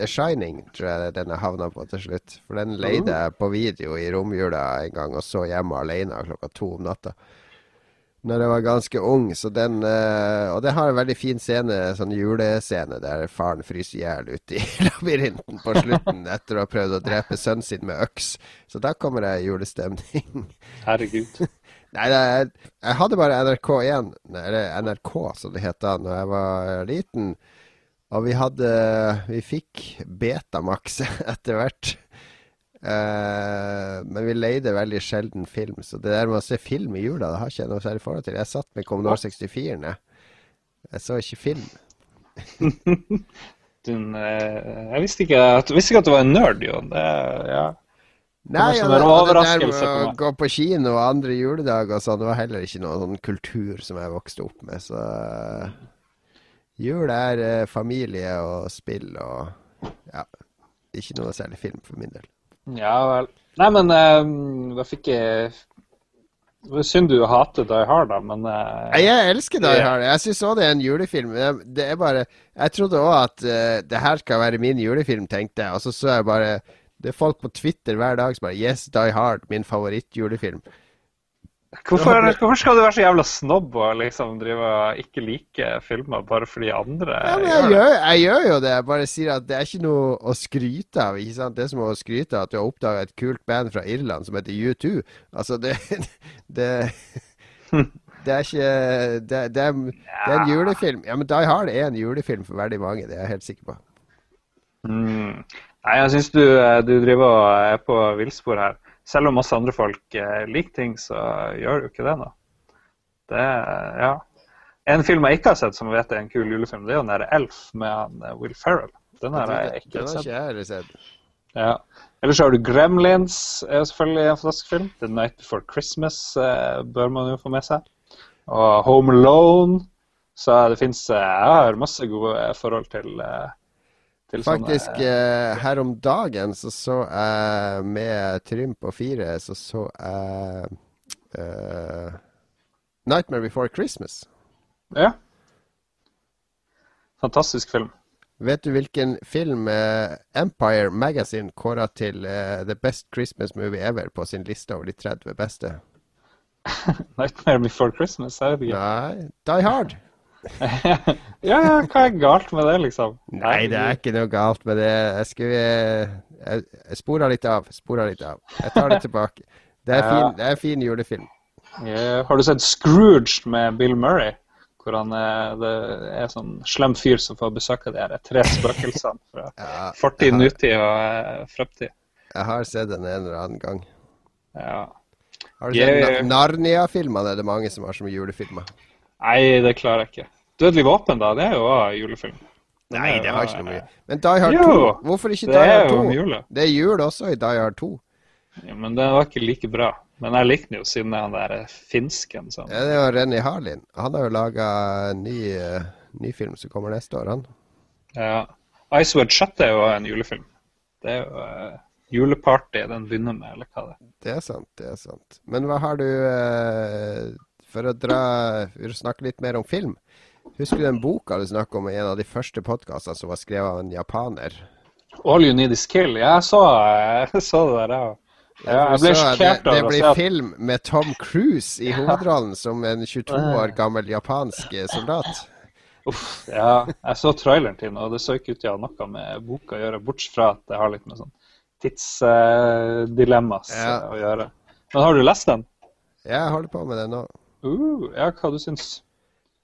Shining tror jeg den jeg havna på til slutt. For den leide jeg på video i romjula en gang og så hjemme alene klokka to om natta. Når jeg var ganske ung, så den eh, Og det har en veldig fin scene, sånn julescene, der faren fryser i hjel ute i labyrinten på slutten etter å ha prøvd å drepe sønnen sin med øks. Så da kommer jeg i julestemning. Herregud. Nei, er, jeg hadde bare NRK1, eller NRK som det het da når jeg var liten. Og vi hadde Vi fikk Betamax etter hvert. Eh, men vi leide veldig sjelden film, så det der med å se film i jula, det har ikke jeg noe særlig forhold til. Jeg satt med Commodore 64-en, jeg. Jeg så ikke film. Den, eh, jeg visste ikke, jeg visste ikke at du var en nerd, jo. Det, ja. Nei, og det, og det der med å gå på kino og andre juledager og sånn, det var heller ikke noen sånn kultur som jeg vokste opp med, så eh, Jul er familie og spill og ja, ikke noe særlig film for min del. Ja vel. Nei, men uh, da fikk jeg Det synd du hater Die Hard, da, men uh, Jeg elsker Die Hard. Jeg syns òg det er en julefilm. Det er bare Jeg trodde òg at uh, det her skal være min julefilm, tenkte jeg. Og så så jeg bare Det er folk på Twitter hver dag som bare Yes, Die Hard, min favorittjulefilm. Hvorfor, hvorfor skal du være så jævla snobb og liksom drive og ikke like filmer bare fordi andre Ja, men jeg gjør, jeg gjør jo det. Jeg bare sier at det er ikke noe å skryte av. ikke sant? Det er som å skryte av at du har oppdaga et kult band fra Irland som heter U2. Altså, det Det, det er ikke det, det, er, det er en julefilm. Ja, men Die Hard er en julefilm for veldig mange, det er jeg helt sikker på. Mm. Nei, jeg syns du, eh, du driver og er på villspor her. Selv om masse andre folk eh, liker ting, så gjør jo ikke det nå. Det, ja. En film jeg ikke har sett som jeg vet er en kul julefilm, det er jo den der Elf med eh, Will Ferrell. Den har jeg Den ikke har sett. ikke jeg sett. Ja. Ellers har du Gremlins, er jo selvfølgelig en fantastisk film. The Night Before Christmas eh, bør man jo få med seg. Og Home Alone. Så det fins Jeg har masse gode forhold til Faktisk, sånne eh, her om dagen så så jeg med Trym på fire, så så jeg uh, Nightmare Before Christmas. Ja. Fantastisk film. Vet du hvilken film eh, Empire Magazine kåra til uh, The Best Christmas Movie Ever på sin liste over de 30 beste? Nightmare Before Christmas, er det ikke. Nei, Die Hard. Ja, ja, hva er galt med det, liksom? Nei, det er ikke noe galt med det. Jeg skulle Jeg, jeg spora litt av. Spora litt av. Jeg tar det tilbake. Det er fin, det er en fin julefilm. Ja, har du sett Scrooge med Bill Murray? Hvor han er, det er sånn slem fyr som får besøk av de her tre spøkelsene fra Ja, fortid, nutid og eh, fremtid. Jeg har sett den en eller annen gang. Ja. Har du sett Narnia-filmene? Er det mange som har som julefilmer? Nei, det klarer jeg ikke. Dødelig våpen, da. Det er jo også julefilm. Den Nei, det har ikke noe eh, mye. Men Die Hard Jo, 2? Hvorfor ikke Die Hard 2? om. Det er jul også i Die Hard 2. Ja, men den var ikke like bra. Men jeg likte den jo siden han der eh, finsken sånn. Ja, det er jo Renny Harlin. Han har jo laga ny, eh, ny film som kommer neste år, han. Ja. Icewood Shut er jo en julefilm. Det er jo uh, juleparty den begynner med, eller hva det er. Det er sant, det er sant. Men hva har du uh, For å dra snakke litt mer om film. Husker du den boka du snakket om i en av de første podkastene som var skrevet av en japaner? All You Need Is Kill. Ja, jeg så, jeg så det der, ja. ja jeg ble sjokkert det, det over blir film med Tom Cruise i hovedrollen som en 22 år gammel japansk eh, soldat. Uff, ja, jeg så traileren til den, og det så ikke ut til å ha noe med boka å gjøre, bortsett fra at det har litt med sånn tidsdilemmas Ja. å gjøre. Men har du lest den? Ja, Jeg holder på med den nå. Uh, ja, hva du syns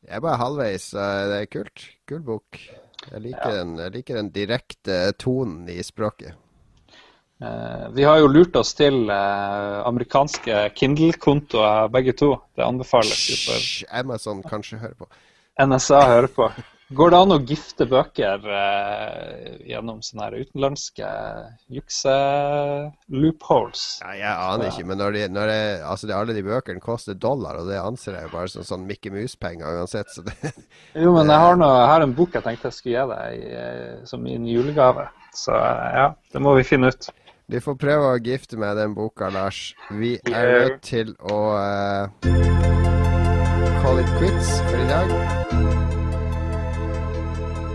Jeg er bare halvveis. Det er kult. Kul bok. Jeg liker, den, jeg liker den direkte tonen i språket. Uh, vi har jo lurt oss til uh, amerikanske Kindle-kontoer begge to. Det anbefales jo for Amazon kanskje hører på. NSA hører på. Går det an å gifte bøker eh, gjennom sånne her utenlandske jukse-loopholes? Ja, jeg aner ikke, men når, de, når det, altså det, alle de bøkene koster dollar, og det anser jeg jo bare som sånn Mickey Mouse-penger uansett, så det Jo, men jeg har, noe, jeg har en bok jeg tenkte jeg skulle gi deg eh, som min julegave. Så eh, ja, det må vi finne ut. Vi får prøve å gifte med den boka, Lars. Vi er nødt til å eh, call it quits for i dag.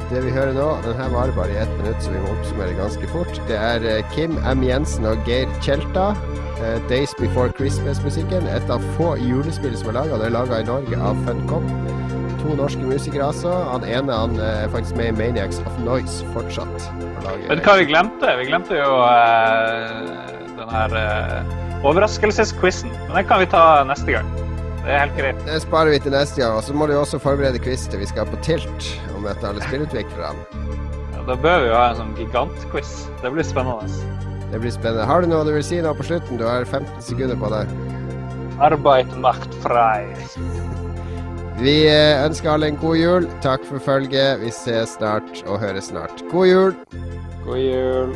Det vi hører nå, den her varer bare i ett minutt, så vi må oppsummere ganske fort. Det er eh, Kim M. Jensen og Geir Tjelta. Uh, 'Days Before Christmas'-musikken. Et av få julespill som er laga. Det er laga i Norge av Funcom. To norske musikere altså. Han ene han eh, er faktisk med i Maniacs of Noise fortsatt. Vet du hva vi glemte? Vi glemte jo uh, den her eh, overraskelsesquizen. Men den kan vi ta neste gang. Det er helt greit. Det sparer vi til neste gang. Og så må du også forberede quiz til vi skal på Tilt og møte alle spillutviklerne. Ja, da bør vi jo ha en sånn gigantquiz. Det blir spennende. Det blir spennende. Har du noe du vil si nå på slutten? Du har 15 sekunder på deg. Arbeid macht frei. Vi eh, ønsker alle en god jul. Takk for følget. Vi ses snart og høres snart. God jul! God jul.